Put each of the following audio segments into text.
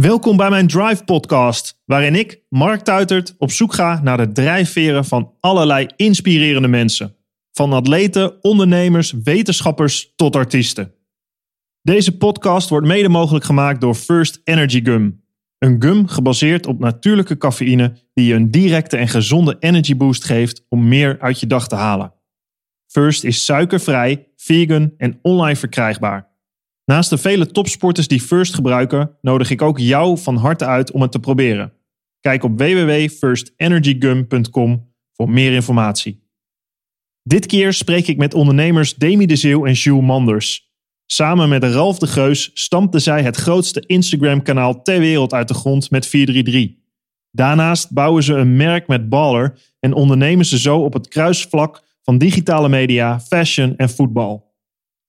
Welkom bij mijn Drive podcast, waarin ik, Mark Tuitert, op zoek ga naar de drijfveren van allerlei inspirerende mensen. Van atleten, ondernemers, wetenschappers tot artiesten. Deze podcast wordt mede mogelijk gemaakt door First Energy Gum. Een gum gebaseerd op natuurlijke cafeïne die je een directe en gezonde energy boost geeft om meer uit je dag te halen. First is suikervrij, vegan en online verkrijgbaar. Naast de vele topsporters die First gebruiken, nodig ik ook jou van harte uit om het te proberen. Kijk op www.firstenergygum.com voor meer informatie. Dit keer spreek ik met ondernemers Demi de Zeeuw en Jules Manders. Samen met Ralf de Geus stampten zij het grootste Instagram-kanaal ter wereld uit de grond met 433. Daarnaast bouwen ze een merk met Baller en ondernemen ze zo op het kruisvlak van digitale media, fashion en voetbal.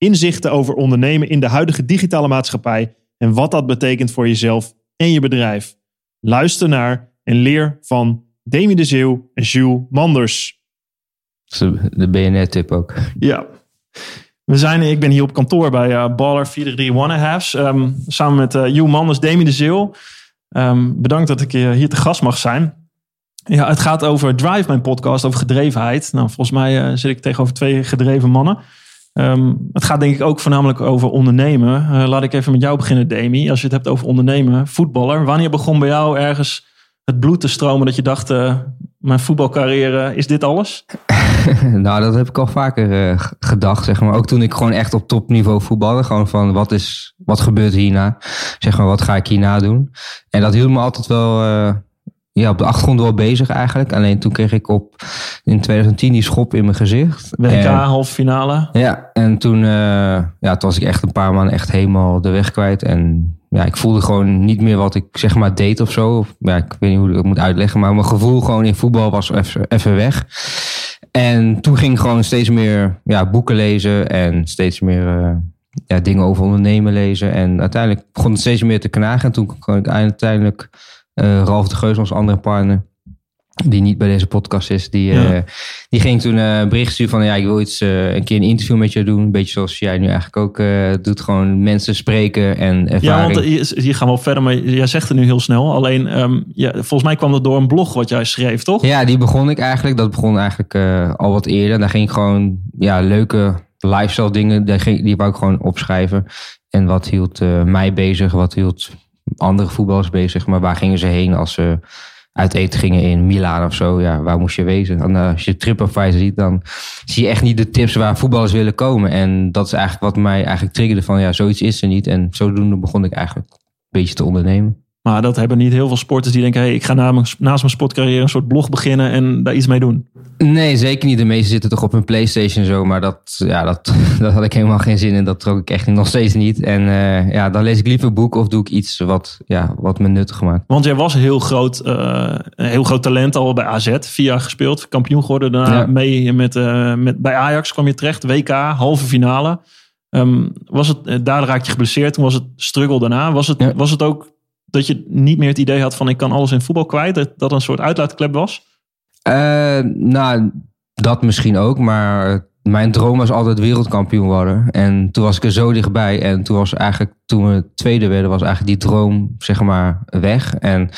Inzichten over ondernemen in de huidige digitale maatschappij en wat dat betekent voor jezelf en je bedrijf. Luister naar en leer van Demi de Zeeuw en Jules Manders. De BNR-tip ook. Ja. We zijn, ik ben hier op kantoor bij uh, Baller 433 One Halves. Um, samen met uh, Jules Manders, Demi de Zeeuw. Um, bedankt dat ik hier te gast mag zijn. Ja, het gaat over Drive, mijn podcast, over gedrevenheid. Nou, volgens mij uh, zit ik tegenover twee gedreven mannen. Um, het gaat denk ik ook voornamelijk over ondernemen. Uh, laat ik even met jou beginnen, Demi. Als je het hebt over ondernemen, voetballer. Wanneer begon bij jou ergens het bloed te stromen dat je dacht, uh, mijn voetbalcarrière, is dit alles? nou, dat heb ik al vaker uh, gedacht, zeg maar. Ook toen ik gewoon echt op topniveau voetbalde. Gewoon van, wat, is, wat gebeurt hierna? Zeg maar, wat ga ik hierna doen? En dat hield me altijd wel ja, op de achtergrond wel bezig eigenlijk. Alleen toen kreeg ik op in 2010 die schop in mijn gezicht. WK halve finale. Ja, en toen, uh, ja, toen was ik echt een paar maanden echt helemaal de weg kwijt. En ja, ik voelde gewoon niet meer wat ik zeg maar deed of zo. Ja, ik weet niet hoe ik het moet uitleggen. Maar mijn gevoel gewoon in voetbal was even weg. En toen ging ik gewoon steeds meer ja, boeken lezen en steeds meer uh, ja, dingen over ondernemen lezen. En uiteindelijk begon het steeds meer te knagen. En toen kon ik uiteindelijk uh, Ralf de Geus, onze andere partner, die niet bij deze podcast is, die, ja. uh, die ging toen uh, een bericht sturen van ja, ik wil iets, een keer een interview met je doen. Een beetje zoals jij nu eigenlijk ook doet. Gewoon mensen spreken en ervaring. Ja, want hier gaan we op verder, maar jij zegt het nu heel snel. Alleen, um, ja, volgens mij kwam dat door een blog wat jij schreef, toch? Ja, die begon ik eigenlijk. Dat begon eigenlijk al wat eerder. Daar ging ik gewoon ja, leuke lifestyle dingen, die, ging, die wou ik gewoon opschrijven. En wat hield mij bezig, wat hield andere voetballers bezig. Maar waar gingen ze heen als ze uit eten gingen in Milaan of zo? Ja, waar moest je wezen? En eh, als je TripAdvisor ziet, dan zie je echt niet de tips waar voetballers willen komen. En dat is eigenlijk wat mij eigenlijk triggerde van ja, zoiets is er niet. En zodoende begon ik eigenlijk een beetje te ondernemen. Maar dat hebben niet heel veel sporters die denken: hey, ik ga naast mijn sportcarrière een soort blog beginnen en daar iets mee doen. Nee, zeker niet. De meesten zitten toch op hun PlayStation zo. Maar dat, ja, dat, dat had ik helemaal geen zin in. Dat trok ik echt nog steeds niet. En uh, ja, dan lees ik liever een boek of doe ik iets wat, ja, wat me nuttig maakt. Want jij was heel groot, uh, een heel groot talent al bij AZ. Vier jaar gespeeld, kampioen geworden. Daarna ja. mee met, uh, met, bij Ajax kwam je terecht. WK, halve finale. Um, was het, daar raak je geblesseerd. Toen was het struggle daarna. Was het, ja. was het ook dat je niet meer het idee had van ik kan alles in voetbal kwijt? Dat dat een soort uitlaatklep was? Uh, nou, dat misschien ook. Maar mijn droom was altijd wereldkampioen worden. En toen was ik er zo dichtbij. En toen was eigenlijk, toen we tweede werden, was eigenlijk die droom, zeg maar, weg. En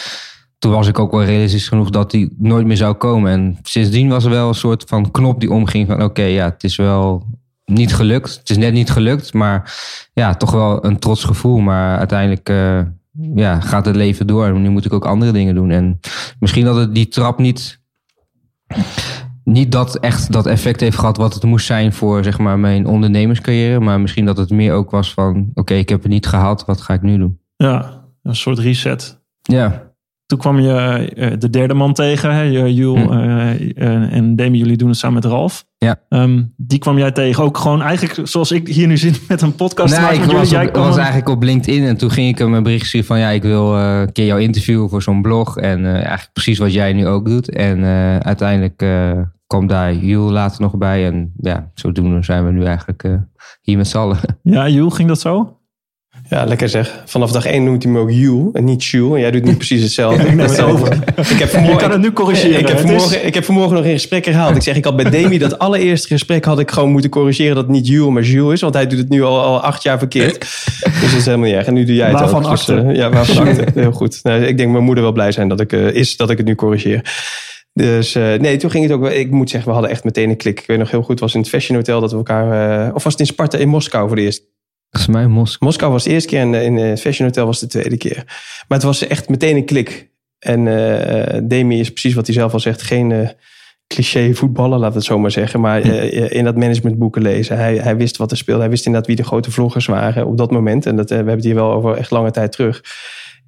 toen was ik ook wel realistisch genoeg dat die nooit meer zou komen. En sindsdien was er wel een soort van knop die omging van oké, ja, het is wel niet gelukt. Het is net niet gelukt, maar ja, toch wel een trots gevoel. Maar uiteindelijk uh, ja, gaat het leven door. Nu moet ik ook andere dingen doen. En misschien dat het die trap niet niet dat echt dat effect heeft gehad wat het moest zijn voor zeg maar, mijn ondernemerscarrière. Maar misschien dat het meer ook was van oké, ik heb het niet gehaald, wat ga ik nu doen? Ja, een soort reset. Ja. Toen kwam je uh, de derde man tegen, hè? Jules hm. uh, en Demi, jullie doen het samen met Ralf. Ja. Um, die kwam jij tegen, ook gewoon eigenlijk zoals ik hier nu zit met een podcast. Nee, ik was, jullie. Op, was eigenlijk op LinkedIn en toen ging ik hem een bericht sturen van ja, ik wil uh, een keer jou interviewen voor zo'n blog. En eigenlijk precies wat jij nu ook doet. En uiteindelijk kwam daar Jules later nog bij. En ja, zodoende zijn we nu eigenlijk hier met z'n allen. Ja, Jules, ging dat zo? Ja, lekker zeg. Vanaf dag 1 noemt hij me ook Jules en niet Jules. En jij doet nu precies hetzelfde. Ik het over. Ik heb Je kan het nu corrigeren. Ik heb, is- vanmorgen, ik heb vanmorgen nog in gesprek herhaald. Ik zeg, ik had bij Demi dat allereerste gesprek had ik gewoon moeten corrigeren dat het niet Jules, maar Jules is. Want hij doet het nu al, al acht jaar verkeerd. Dus dat is helemaal niet erg. En nu doe jij het Waarvan ook. Dus, akte? eh, ja, waarvan akte. Heel goed. Nou, ik denk mijn moeder wel blij zijn dat ik, eh, is dat ik het nu corrigeer. Dus eh, nee, toen ging het ook wel. Ik moet zeggen, we hadden echt meteen een klik. Ik weet nog heel goed, het was in het Fashion Hotel dat we elkaar. of was het in Sparta in Moskou voor de eerste Volgens mij Moskou. Moskou was de eerste keer en eh, in het Fashion Hotel was de tweede keer. Maar het was echt meteen een klik. En eh Demi is precies wat hij zelf al zegt. Geen eh, cliché voetballer, laten we het zo maar zeggen. Maar eh, in dat managementboeken lezen. Hij, hij wist wat er speelde. Hij wist inderdaad wie de grote vloggers waren op dat moment. En dat, eh, we hebben het hier wel over echt lange tijd terug.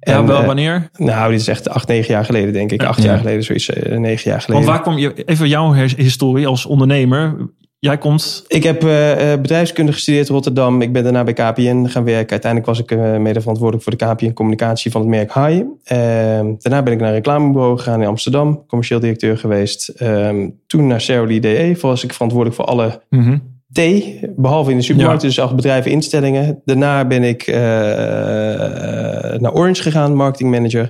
Ja, En, wel eh, wanneer? nou, dit is echt acht, negen jaar geleden, denk ik. Acht Ja. jaar geleden, zoiets. eh, negen jaar geleden. Want waar kom je, even jouw his- historie als ondernemer. Jij komt, Ik heb eh, eh, bedrijfskunde gestudeerd in Rotterdam. Ik ben daarna bij KPN gaan werken. Uiteindelijk was ik eh, mede verantwoordelijk voor de KPN communicatie van het merk High. Ehm, daarna ben ik naar een reclamebureau gegaan in Amsterdam. Commercieel directeur geweest. Ehm, toen naar Ceroli DE. Was ik verantwoordelijk voor alle Mhm. T, behalve in de supermarkt, dus als bedrijven instellingen. Daarna ben ik naar Orange gegaan, marketingmanager.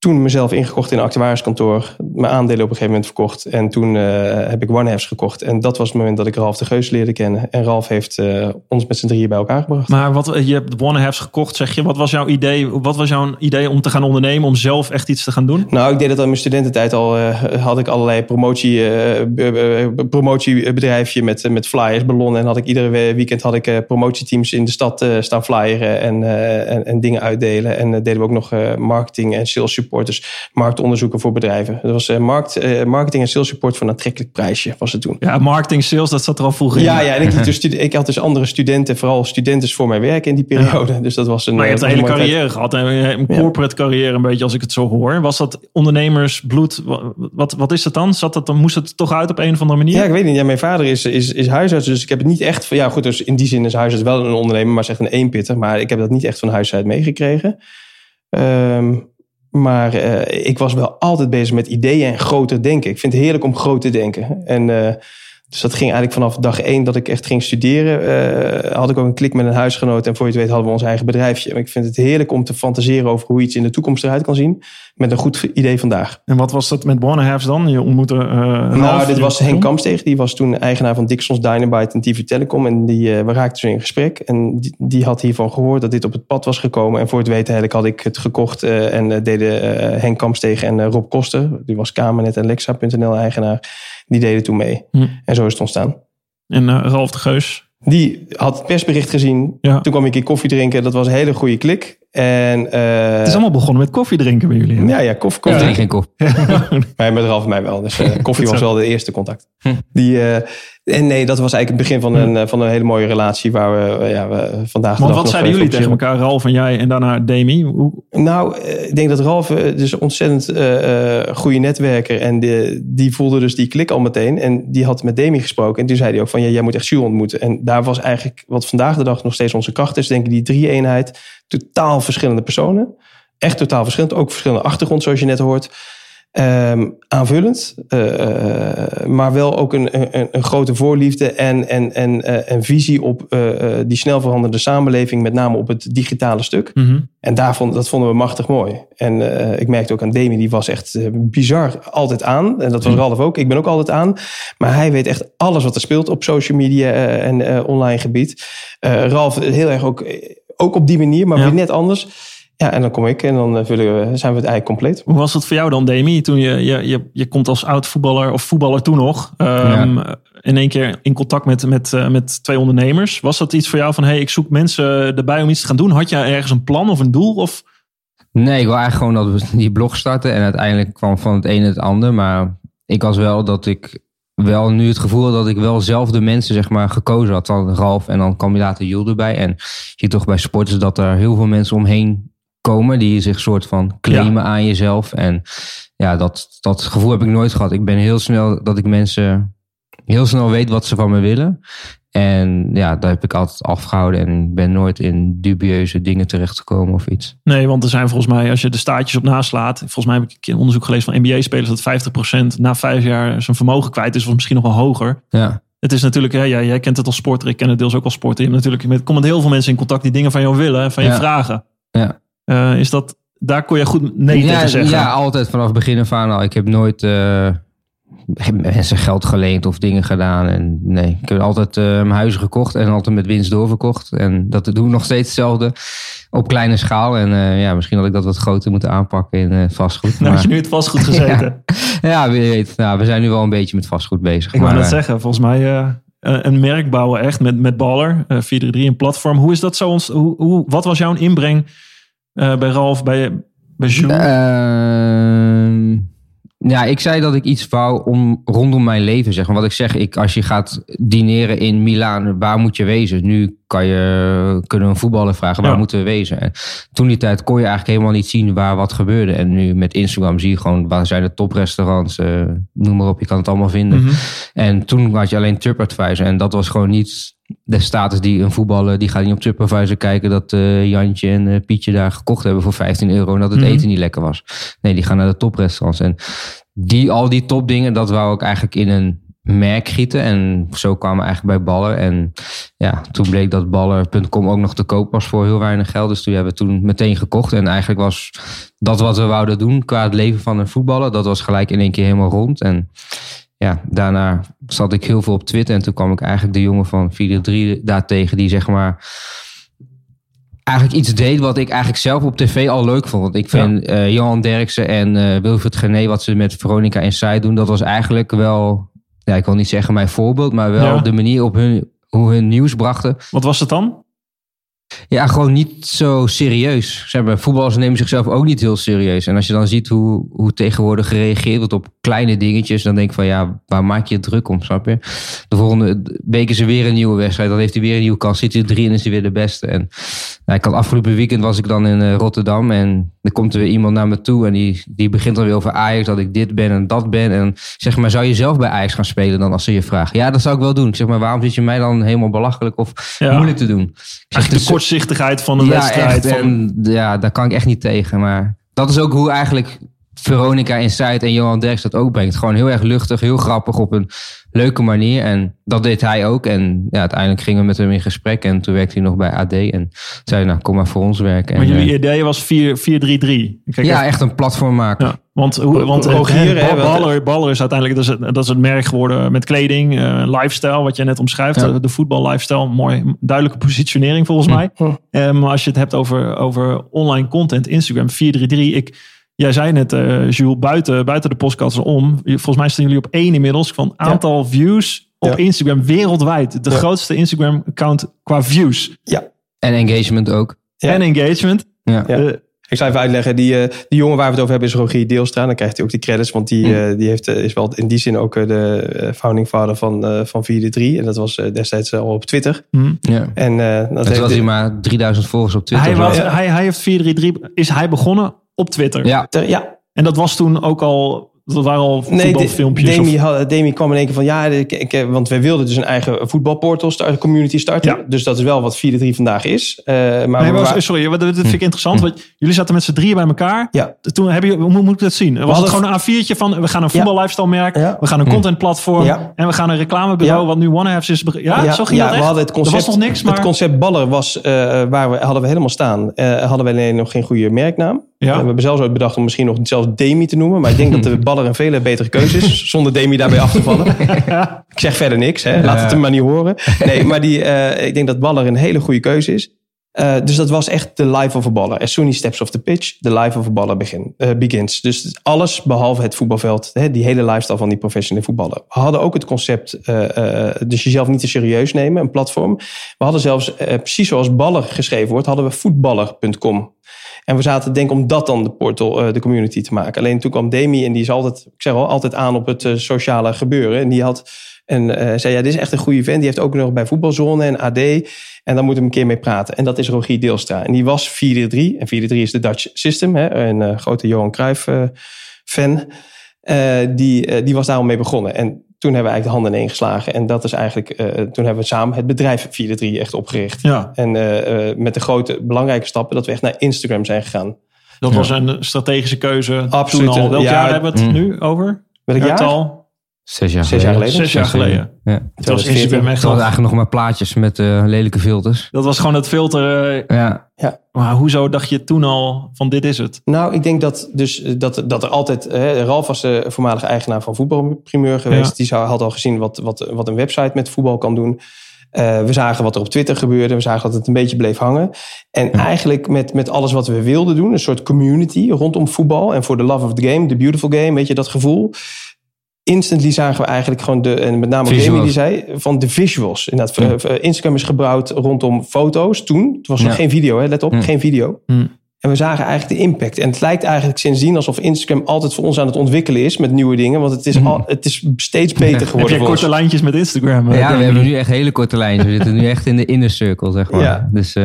Toen mezelf ingekocht in een actuariskantoor. Mijn aandelen op een gegeven moment verkocht. En toen eh, heb ik OneHefs gekocht. En dat was het moment dat ik Ralf de Geus leerde kennen. En Ralf heeft eh, ons met z'n drieën bij elkaar gebracht. Maar wat, je hebt One Halves gekocht, zeg je. Wat was jouw idee? Wat was jouw idee om te gaan ondernemen, om zelf echt iets te gaan doen? Nou, ik deed dat al in mijn studententijd al. eh, had ik allerlei promotie, eh, promotiebedrijfje met, eh, met flyers, ballonnen. En had ik iedere we- weekend had ik eh, promotieteams in de stad eh, staan flyeren en, eh, en, en dingen uitdelen. En eh, deden we ook nog eh, marketing en sales support. Dus marktonderzoeken voor bedrijven. Dat was eh, markt, eh, marketing en sales support voor een aantrekkelijk prijsje was het toen. Ja, marketing, sales, dat zat er al vroeger in. Ja, ja, en ik, dus ik had dus andere studenten, vooral studenten voor mij werken in die periode. Dus dat was een. Maar je eh, hebt een hele carrière gehad. Een een corporate carrière een beetje, als ik het zo hoor. Was dat ondernemersbloed? Wa- Wat, wat is dat dan? Zat dat, dan moest het toch uit op een of andere manier? Ja, ik weet niet. Ja, mijn vader is, is, is huisarts, dus ik heb het niet echt van... Ja, goed, dus in die zin is huisarts wel een ondernemer, maar zegt een eenpitter. Maar ik heb dat niet echt van huis uit meegekregen. Ehm, maar eh, ik was wel altijd bezig met ideeën en groter denken. Ik vind het heerlijk om groot te denken. En eh, dus dat ging eigenlijk vanaf dag één dat ik echt ging studeren. eh, had ik ook een klik met een huisgenoot. En voor je het weet hadden we ons eigen bedrijfje. Ik vind het heerlijk om te fantaseren over hoe iets in de toekomst eruit kan zien. Met een goed idee vandaag. En wat was dat met One Halves dan? Je ontmoette uh, Nou, dit was Henk Kamsteeg. Die was toen eigenaar van Dixons Dynamite en TV Telecom. En die, eh, we raakten zo in gesprek. En die, die had hiervan gehoord dat dit op het pad was gekomen. En voor het weten eigenlijk had ik het gekocht. en deden Henk Kamsteeg en Rob Koster. Die was Kamernet en Lexa.nl eigenaar. Die deden toen mee. Hm. En zo is het ontstaan. En uh, Ralf de Geus? Die had het persbericht gezien. Ja. Toen kwam ik een koffie drinken. Dat was een hele goede klik. En, uh, het is allemaal begonnen met koffie drinken bij jullie. Hè? Ja, ja, koffie. koffie. Ja, geen koffie. maar met Ralf en mij wel. Dus uh, koffie was wel de eerste contact. Hm. Die, uh, en nee, dat was eigenlijk het begin van een, hm. van een hele mooie relatie waar we, ja, we vandaag Want wat zeiden jullie tegen elkaar, Ralf en jij en daarna Demi? Hoe... Nou, ik denk dat Ralf dus een ontzettend uh, goede netwerker en die, die voelde dus die klik al meteen. En die had met Demi gesproken en toen zei hij ook van ja, jij moet echt Jules ontmoeten. En daar was eigenlijk wat vandaag de dag nog steeds onze kracht is, denk ik, die drie-eenheid. Totaal verschillende personen. Echt totaal verschillend. Ook verschillende achtergrond, zoals je net hoort. Um, aanvullend, uh, maar wel ook een, een, een, grote voorliefde en, en, en uh, een visie op die snel veranderende samenleving, met name op het digitale stuk. Mhm. Mm -hmm. En daar vond, dat vonden we machtig mooi. En ik merkte ook aan Demi, die was echt bizar altijd aan. En dat was Ralf ook. Ik ben ook altijd aan. Maar hij weet echt alles wat er speelt op social media en online gebied. Ralf heel erg ook, ook op die manier, maar ja. weer net anders. Ja, en dan kom ik en dan vullen we, zijn we het eigenlijk compleet. Hoe was het voor jou dan, Demi? Toen je, je, je, je komt als oud voetballer of voetballer toen nog um, ja. in één keer in contact met, met, uh, met twee ondernemers. Was dat iets voor jou van, hey, ik zoek mensen erbij om iets te gaan doen? Had je ergens een plan of een doel? Of? Nee, ik wil eigenlijk gewoon dat we die blog starten en uiteindelijk kwam van het een het ander. Maar ik was wel dat ik wel nu het gevoel dat ik wel zelf de mensen zeg maar gekozen had. Dan Ralf en dan kwam je later Jules erbij. En je ziet toch bij sporters dat er heel veel mensen omheen komen die zich soort van claimen ja. aan jezelf. En ja, dat, dat gevoel heb ik nooit gehad. Ik ben heel snel dat ik mensen heel snel weet wat ze van me willen. En ja, daar heb ik altijd afgehouden en ben nooit in dubieuze dingen terechtgekomen of iets. Nee, want er zijn volgens mij, als je de staatjes op naslaat, volgens mij heb ik een onderzoek gelezen van NBA-spelers dat 50% na vijf jaar zijn vermogen kwijt is, of misschien nog wel hoger. Ja. het is natuurlijk, ja, jij kent het als sporter, ik ken het deels ook als sporter. Je hebt natuurlijk met, komen met heel veel mensen in contact die dingen van jou willen, en van je vragen. Ja. Eh, is dat, daar kon je goed nee ja, tegen zeggen. Ja, altijd vanaf het begin af aan al. Ik heb nooit eh, mensen geld geleend of dingen gedaan. En nee, ik heb altijd eh, mijn huizen gekocht en altijd met winst doorverkocht. En dat doe ik nog steeds hetzelfde op kleine schaal. En eh, ja, misschien had ik dat wat groter moeten aanpakken in eh, vastgoed. Nou, had Maar, je nu het vastgoed gezeten. ja, wie weet. Nou, we zijn nu wel een beetje met vastgoed bezig. Ik wou net zeggen, volgens mij een merk bouwen echt met, met Baller, eh 433, een platform. Hoe is dat zo? Ons, hoe, hoe, wat was jouw inbreng bij Ralf, bij, bij Jules? Ja, ik zei dat ik iets wou om, rondom mijn leven. Zeg maar. Wat ik zeg, ik, als je gaat dineren in Milaan, waar moet je wezen? Nu kan je, kunnen we een voetballer vragen, waar Ja. moeten we wezen? En toen die tijd kon je eigenlijk helemaal niet zien waar wat gebeurde. En nu met Instagram zie je gewoon, waar zijn de toprestaurants? eh, noem maar op, je kan het allemaal vinden. Mhm. En toen had je alleen TripAdvisor. En dat was gewoon niet de status die een voetballer... die gaat niet op TripAdvisor kijken... dat eh, Jantje en eh, Pietje daar gekocht hebben voor 15 euro... en dat het Mhm. eten niet lekker was. Nee, die gaan naar de toprestaurants. En die, al die topdingen, dat wou ik eigenlijk in een merk gieten. En zo kwamen we eigenlijk bij Baller. En ja, toen bleek dat Baller.com ook nog te koop was voor heel weinig geld. Dus toen hebben we toen meteen gekocht. En eigenlijk was dat wat we wouden doen qua het leven van een voetballer... dat was gelijk in één keer helemaal rond. En ja, daarna zat ik heel veel op Twitter. En toen kwam ik eigenlijk de jongen van 4-3 daar tegen... die zeg maar eigenlijk iets deed wat ik eigenlijk zelf op tv al leuk vond. Want ik vind eh, Johan Derksen en eh, Wilfried Gené... wat ze met Veronica Inside doen... dat was eigenlijk wel... Ja, ik wil niet zeggen mijn voorbeeld... maar wel Ja. de manier op hun, hoe hun nieuws brachten. Wat was het dan? Ja, gewoon niet zo serieus. Zeg maar, voetballers nemen zichzelf ook niet heel serieus. En als je dan ziet hoe, hoe tegenwoordig gereageerd wordt op kleine dingetjes, dan denk ik van ja, waar maak je het druk om, snap je? De volgende week is er weer een nieuwe wedstrijd. Dan heeft hij weer een nieuwe kans. Zit hij er drie en is hij weer de beste. En ja, ik had afgelopen weekend was ik dan in eh, Rotterdam en er komt er weer iemand naar me toe en die, die begint dan weer over Ajax, dat ik dit ben en dat ben. En zeg maar, zou je zelf bij Ajax gaan spelen dan als ze je vragen? Ja, dat zou ik wel doen. Ik zeg maar, waarom zit je mij dan helemaal belachelijk of Ja. moeilijk te doen? Ik zeg, Eigenlijk "Het de is- kortzichtigheid van een ja, wedstrijd. echt. Van, En, ja, daar kan ik echt niet tegen. Maar dat is ook hoe eigenlijk Veronica Inside en Johan Derks dat ook brengt. Gewoon heel erg luchtig, heel grappig op een leuke manier. En dat deed hij ook. En ja, uiteindelijk gingen we met hem in gesprek. En toen werkte hij nog bij AD. En zei, nou, kom maar voor ons werken. maar En, jullie eh, idee was 4 4-3-3. Kijk, ja, echt een platform maken. Ja, want, hoe, want Rogier, eh, hè, Baller, Baller is uiteindelijk dat is, het, dat is het merk geworden met kleding, eh, lifestyle, wat jij net omschrijft. Ja. eh, De voetbal lifestyle, mooi, duidelijke positionering volgens Hm. mij. Hm. Eh, maar als je het hebt over, over online content, Instagram 433. Ik, jij zei net, eh Jules, buiten, buiten de podcast om. Volgens mij staan jullie op één inmiddels van aantal views op Ja. Instagram wereldwijd. De Ja. grootste Instagram account qua views En engagement ook. Ja. en engagement. Ja. Ja. Ik zal even uitleggen. Die, eh, die jongen waar we het over hebben is Rogier Deelstra. Dan krijgt hij ook die credits. Want die, Hm. eh, die heeft, eh, is wel in die zin ook de founding father van, eh van 4-3. En dat was destijds al op Twitter. hm. Ja. En, eh, dat de- hij maar 3000 volgers op Twitter. Hij, was, hij, hij heeft 433, is hij begonnen op Twitter. Ja, ter- ja, En dat was toen ook al, dat waren al Nee, voetbalfilmpjes. Demi, of- had- Demi kwam in één keer van ja, ik, ik, want wij wilden dus een eigen voetbalportal starten, community starten. Ja. Dus dat is wel wat 4-3 vandaag is. Eh, maar Nee, sorry, wat- dat vind ik interessant. Want jullie zaten met z'n drieën bij elkaar. ja, Toen heb je, hoe moet ik dat zien? Was het hadden- gewoon een A4'tje van we gaan een voetbal lifestyle merk, Ja. we gaan een contentplatform Ja. en we gaan een reclamebureau wat nu OneHabs is. beg- Ja, zo ging ja, dat echt? we hadden het concept, was nog niks, maar Het concept baller was, eh, waar we, hadden we helemaal staan. Eh, hadden we alleen nog geen goede merknaam. Ja. We hebben zelfs ooit bedacht om misschien nog zelfs Demi te noemen. Maar ik denk dat de baller een veel betere keuze is. Zonder Demi daarbij af te vallen. Ik zeg verder niks. Hè. Laat het hem maar niet horen. Nee, maar die, eh, ik denk dat baller een hele goede keuze is. Eh, dus dat was echt de life of a baller. As soon as he steps off the pitch, the life of a baller begin, eh, begins. Dus alles behalve het voetbalveld. Hè, die hele lifestyle van die professionele voetballer. We hadden ook het concept, dus jezelf niet te serieus nemen, een platform. We hadden zelfs, precies zoals baller geschreven wordt, hadden we voetballer.com. En we zaten denk om dat dan de portal, eh, de community te maken. Alleen toen kwam Demi en die is altijd, ik zeg al, altijd aan op het eh, sociale gebeuren. En die had en eh, zei, ja, dit is echt een goede vent. Die heeft ook nog bij Voetbalzone en AD. En daar moeten we een keer mee praten. En dat is Rogier Deelstra. En die was 4-3. En 4-3 is de Dutch System. Hè? Een grote Johan Cruijff fan. Die, die was daarom mee begonnen. En toen hebben we eigenlijk de handen ineen geslagen. En dat is eigenlijk, eh, toen hebben we samen het bedrijf 4-3 echt opgericht. ja, En eh, eh, met de grote belangrijke stappen dat we echt naar Instagram zijn gegaan. dat Ja. was een strategische keuze Absoluut, toen al. Welk ja, jaar hebben we het mm. nu over? Welk jaar? Zes jaar Zes jaar geleden. geleden. Zes jaar geleden. Ja. Het was Instagram echt Het was al- eigenlijk nog maar plaatjes met eh, lelijke filters. Dat was gewoon het filter. eh, Ja, maar hoezo dacht je toen al van dit is het? Nou, ik denk dat, dus, eh, dat, dat er altijd... Hè, Ralf was de voormalige eigenaar van Voetbalprimeur geweest. Ja. Die zou, had al gezien wat, wat, wat een website met voetbal kan doen. Eh, we zagen wat er op Twitter gebeurde. We zagen dat het een beetje bleef hangen. En eigenlijk met, met alles wat we wilden doen... een soort community rondom voetbal... en voor the love of the game, the beautiful game, weet je, dat gevoel... Instantly zagen we eigenlijk gewoon de, en met name. Jamie die zei, van de visuals. Inderdaad, Ja. eh, Instagram is gebouwd rondom foto's toen. Het was nog Ja. geen video, hè, let op, geen video. Hm. En we zagen eigenlijk de impact. En het lijkt eigenlijk sindsdien alsof Instagram altijd voor ons aan het ontwikkelen is met nieuwe dingen. Want het is, al, het is steeds beter Heb geworden jij voor korte lijntjes met Instagram? eh, ja we hebben nu echt hele korte lijnen. We zitten nu echt in de inner circle, zeg maar. Ja. Dus eh,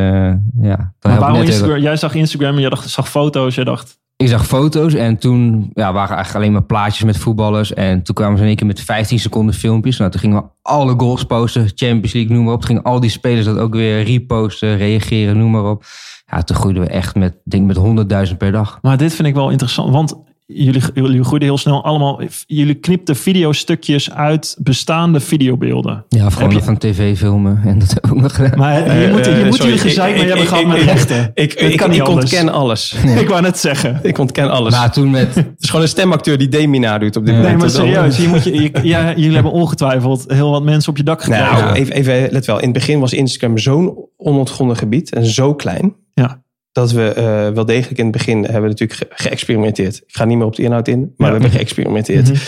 ja. Maar waarom net Instagram? Jij zag Instagram en jij dacht, zag foto's. Jij dacht, Ik zag foto's en toen ja, waren eigenlijk alleen maar plaatjes met voetballers. En toen kwamen ze in één keer met 15 seconden filmpjes. Nou, toen gingen we alle goals posten, Champions League, noem maar op. Toen gingen al die spelers dat ook weer reposten, reageren, noem maar op. Ja, toen groeiden we echt met, denk met 100.000 per dag. maar dit vind ik wel interessant. Want jullie, jullie groeiden heel snel allemaal. Jullie knipten videostukjes uit bestaande videobeelden. Ja, of gewoon Heb nog van tv filmen. En dat ook nog gedaan. Maar hier eh, moeten sorry, jullie gezeik mee ik- hebben gehad met rechten. Ik, kan niet ik ontken alles. Ik wou net zeggen. Ik ontken alles. Maar toen met... het is gewoon een stemacteur die Demi nadoet op dit Nee, Nee, moment. maar serieus. Hier moet je, je- ja, jullie hebben ongetwijfeld heel wat mensen op je dak gekregen. Nou, even, even, let wel. In het begin was Instagram zo'n onontgonnen gebied en zo klein. Ja. Dat we eh, wel degelijk in het begin hebben we natuurlijk ge- geëxperimenteerd. Ik ga niet meer op de inhoud in, maar we hebben geëxperimenteerd. Mhm.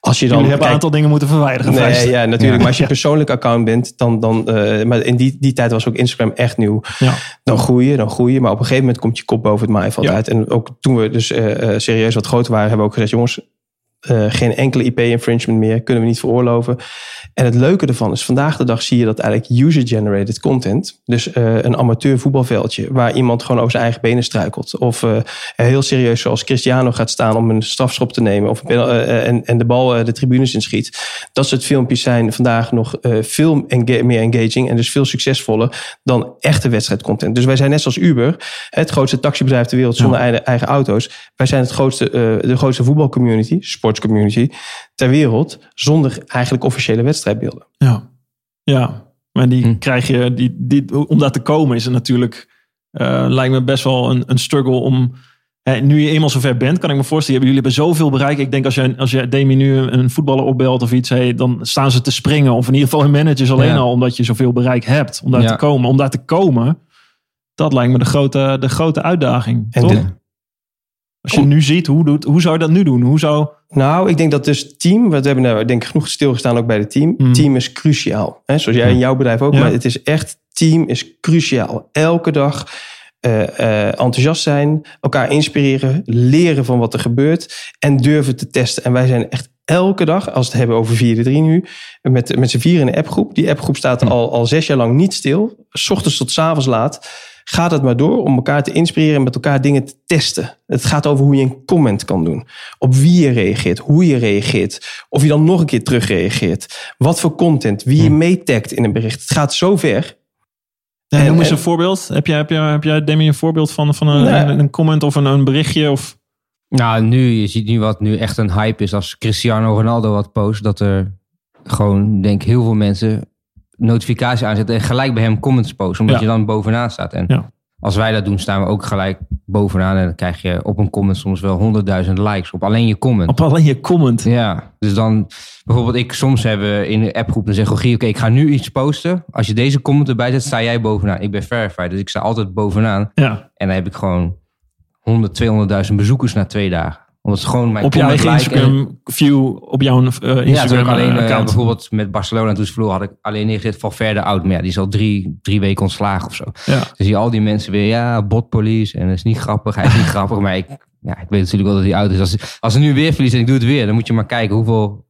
Als je dan Jullie hebben een aantal dingen moeten verwijderen. Nee, ja, natuurlijk. Ja. Maar als je een persoonlijk account bent, dan, dan eh, maar in die, die tijd was ook Instagram echt nieuw. Ja. Dan groei je, dan groei je. Maar op een gegeven moment komt je kop boven het maaiveld uit. En ook toen we dus eh, serieus wat groter waren, hebben we ook gezegd, jongens, eh, geen enkele IP-infringement meer, kunnen we niet veroorloven. En het leuke ervan is, vandaag de dag zie je dat eigenlijk user-generated content, dus eh, een amateur voetbalveldje, waar iemand gewoon over zijn eigen benen struikelt. Of eh, heel serieus zoals Cristiano gaat staan om een strafschop te nemen of en, en de bal de tribunes inschiet. Dat soort filmpjes zijn vandaag nog veel enga- meer engaging en dus veel succesvoller dan echte wedstrijdcontent. Dus wij zijn net zoals Uber, het grootste taxibedrijf ter wereld zonder eigen, eigen auto's. Wij zijn het grootste, de grootste voetbalcommunity, sportscommunity ter wereld, zonder eigenlijk officiële wedstrijdbeelden. Ja, ja. maar die Hm. krijg je, die, die, om daar te komen is het natuurlijk, eh, lijkt me best wel een, een struggle om, hè, nu je eenmaal zover bent, kan ik me voorstellen, jullie hebben zoveel bereik. Ik denk als jij, als jij Demi nu een, een voetballer opbelt of iets, hey, dan staan ze te springen. Of in ieder geval hun managers alleen Ja. al, omdat je zoveel bereik hebt om daar Ja. te komen. Om daar te komen, dat lijkt me de grote, de grote uitdaging. En toch? de- als je nu ziet, hoe, doet, hoe zou je dat nu doen? Hoe zou, Nou, ik denk dat dus team, we hebben nou denk ik genoeg stilgestaan ook bij het team. Mm. Team is cruciaal. Hè? Zoals jij in jouw bedrijf ook, Ja. maar het is echt, team is cruciaal. Elke dag eh, eh, enthousiast zijn, elkaar inspireren, leren van wat er gebeurt en durven te testen. En wij zijn echt elke dag, als we het hebben over 4 3 nu, met, met z'n vier in een appgroep. Die appgroep staat al, al zes jaar lang niet stil. S ochtends tot s avonds laat. Gaat het maar door om elkaar te inspireren en met elkaar dingen te testen. Het gaat over hoe je een comment kan doen. Op wie je reageert, hoe je reageert. Of je dan nog een keer terug reageert. Wat voor content, wie je meetagt in een bericht. Het gaat zo ver. Ja, En- noem eens en- een voorbeeld. Heb jij, heb jij, heb jij Demi een voorbeeld van, van een, een, een comment of een, een berichtje? Of... Nou, nu, je ziet nu wat nu echt een hype is. Als Cristiano Ronaldo wat post, dat er gewoon, denk ik, heel veel mensen notificatie aanzetten en gelijk bij hem comments posten. Omdat Ja. je dan bovenaan staat. En Ja. als wij dat doen, staan we ook gelijk bovenaan. En dan krijg je op een comment soms wel honderdduizend likes op alleen je comment. Op alleen je comment. Ja, dus dan bijvoorbeeld ik soms hebben in de appgroep dan zeggen oké, ik ga nu iets posten. Als je deze comment erbij zet, sta jij bovenaan. Ik ben verified, dus ik sta altijd bovenaan. Ja. En dan heb ik gewoon 100, 200.000 bezoekers na twee dagen. Omdat ze gewoon mijn Op je comment eigen liken en- Instagram view, op jouw eh, Ja, toen Instagram ik alleen eh, bijvoorbeeld met Barcelona toen ze verloren had ik alleen neergezet van verder oud. Maar ja, die is al drie, drie weken ontslagen of zo. Ja. Dus zie je al die mensen weer, ja, botpolice. En dat is niet grappig, hij is niet grappig. Maar ik, ja, ik weet natuurlijk wel dat hij oud is. Als, als ze nu weer verliezen en ik doe het weer, dan moet je maar kijken hoeveel,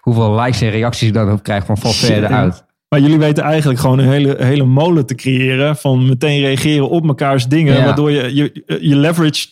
hoeveel likes en reacties ik dan op krijg van verder uit. Maar jullie weten eigenlijk gewoon een hele, hele molen te creëren. Van meteen reageren op mekaars dingen. Ja. Waardoor je, je, je leverage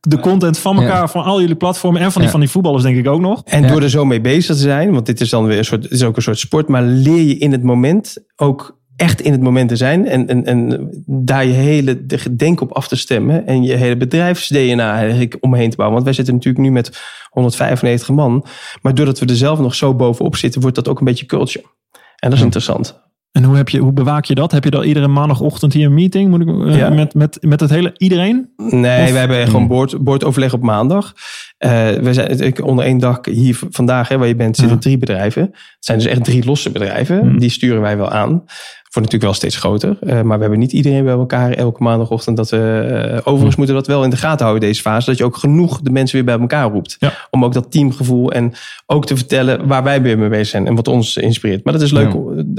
de content van elkaar. Ja. Van al jullie platformen. En van die, Ja. van die voetballers denk ik ook nog. En Ja. door er zo mee bezig te zijn, want dit is dan weer een soort, is ook een soort sport, maar leer je in het moment ook echt in het moment te zijn. En, en, en daar je hele de denk op af te stemmen. En je hele bedrijfs-DNA eigenlijk omheen te bouwen. Want wij zitten natuurlijk nu met 195 man. Maar doordat we er zelf nog zo bovenop zitten, wordt dat ook een beetje culture. En dat is Ja. interessant. En hoe, heb je, hoe bewaak je dat? Heb je dan iedere maandagochtend hier een meeting? Moet ik, eh, Ja. met, met, met het hele iedereen? Nee, Of- we hebben gewoon boord, boordoverleg op maandag. Eh, we zijn onder één dak hier vandaag, hè, waar je bent, zitten Ja. drie bedrijven. Het zijn dus echt drie losse bedrijven. Hmm. Die sturen wij wel aan. Wordt natuurlijk wel steeds groter. Eh, maar we hebben niet iedereen bij elkaar elke maandagochtend. Dat we, eh, overigens moeten we dat wel in de gaten houden deze fase. Dat je ook genoeg de mensen weer bij elkaar roept. Ja. Om ook dat teamgevoel en ook te vertellen waar wij weer mee bezig zijn. En wat ons inspireert. Maar dat is leuk.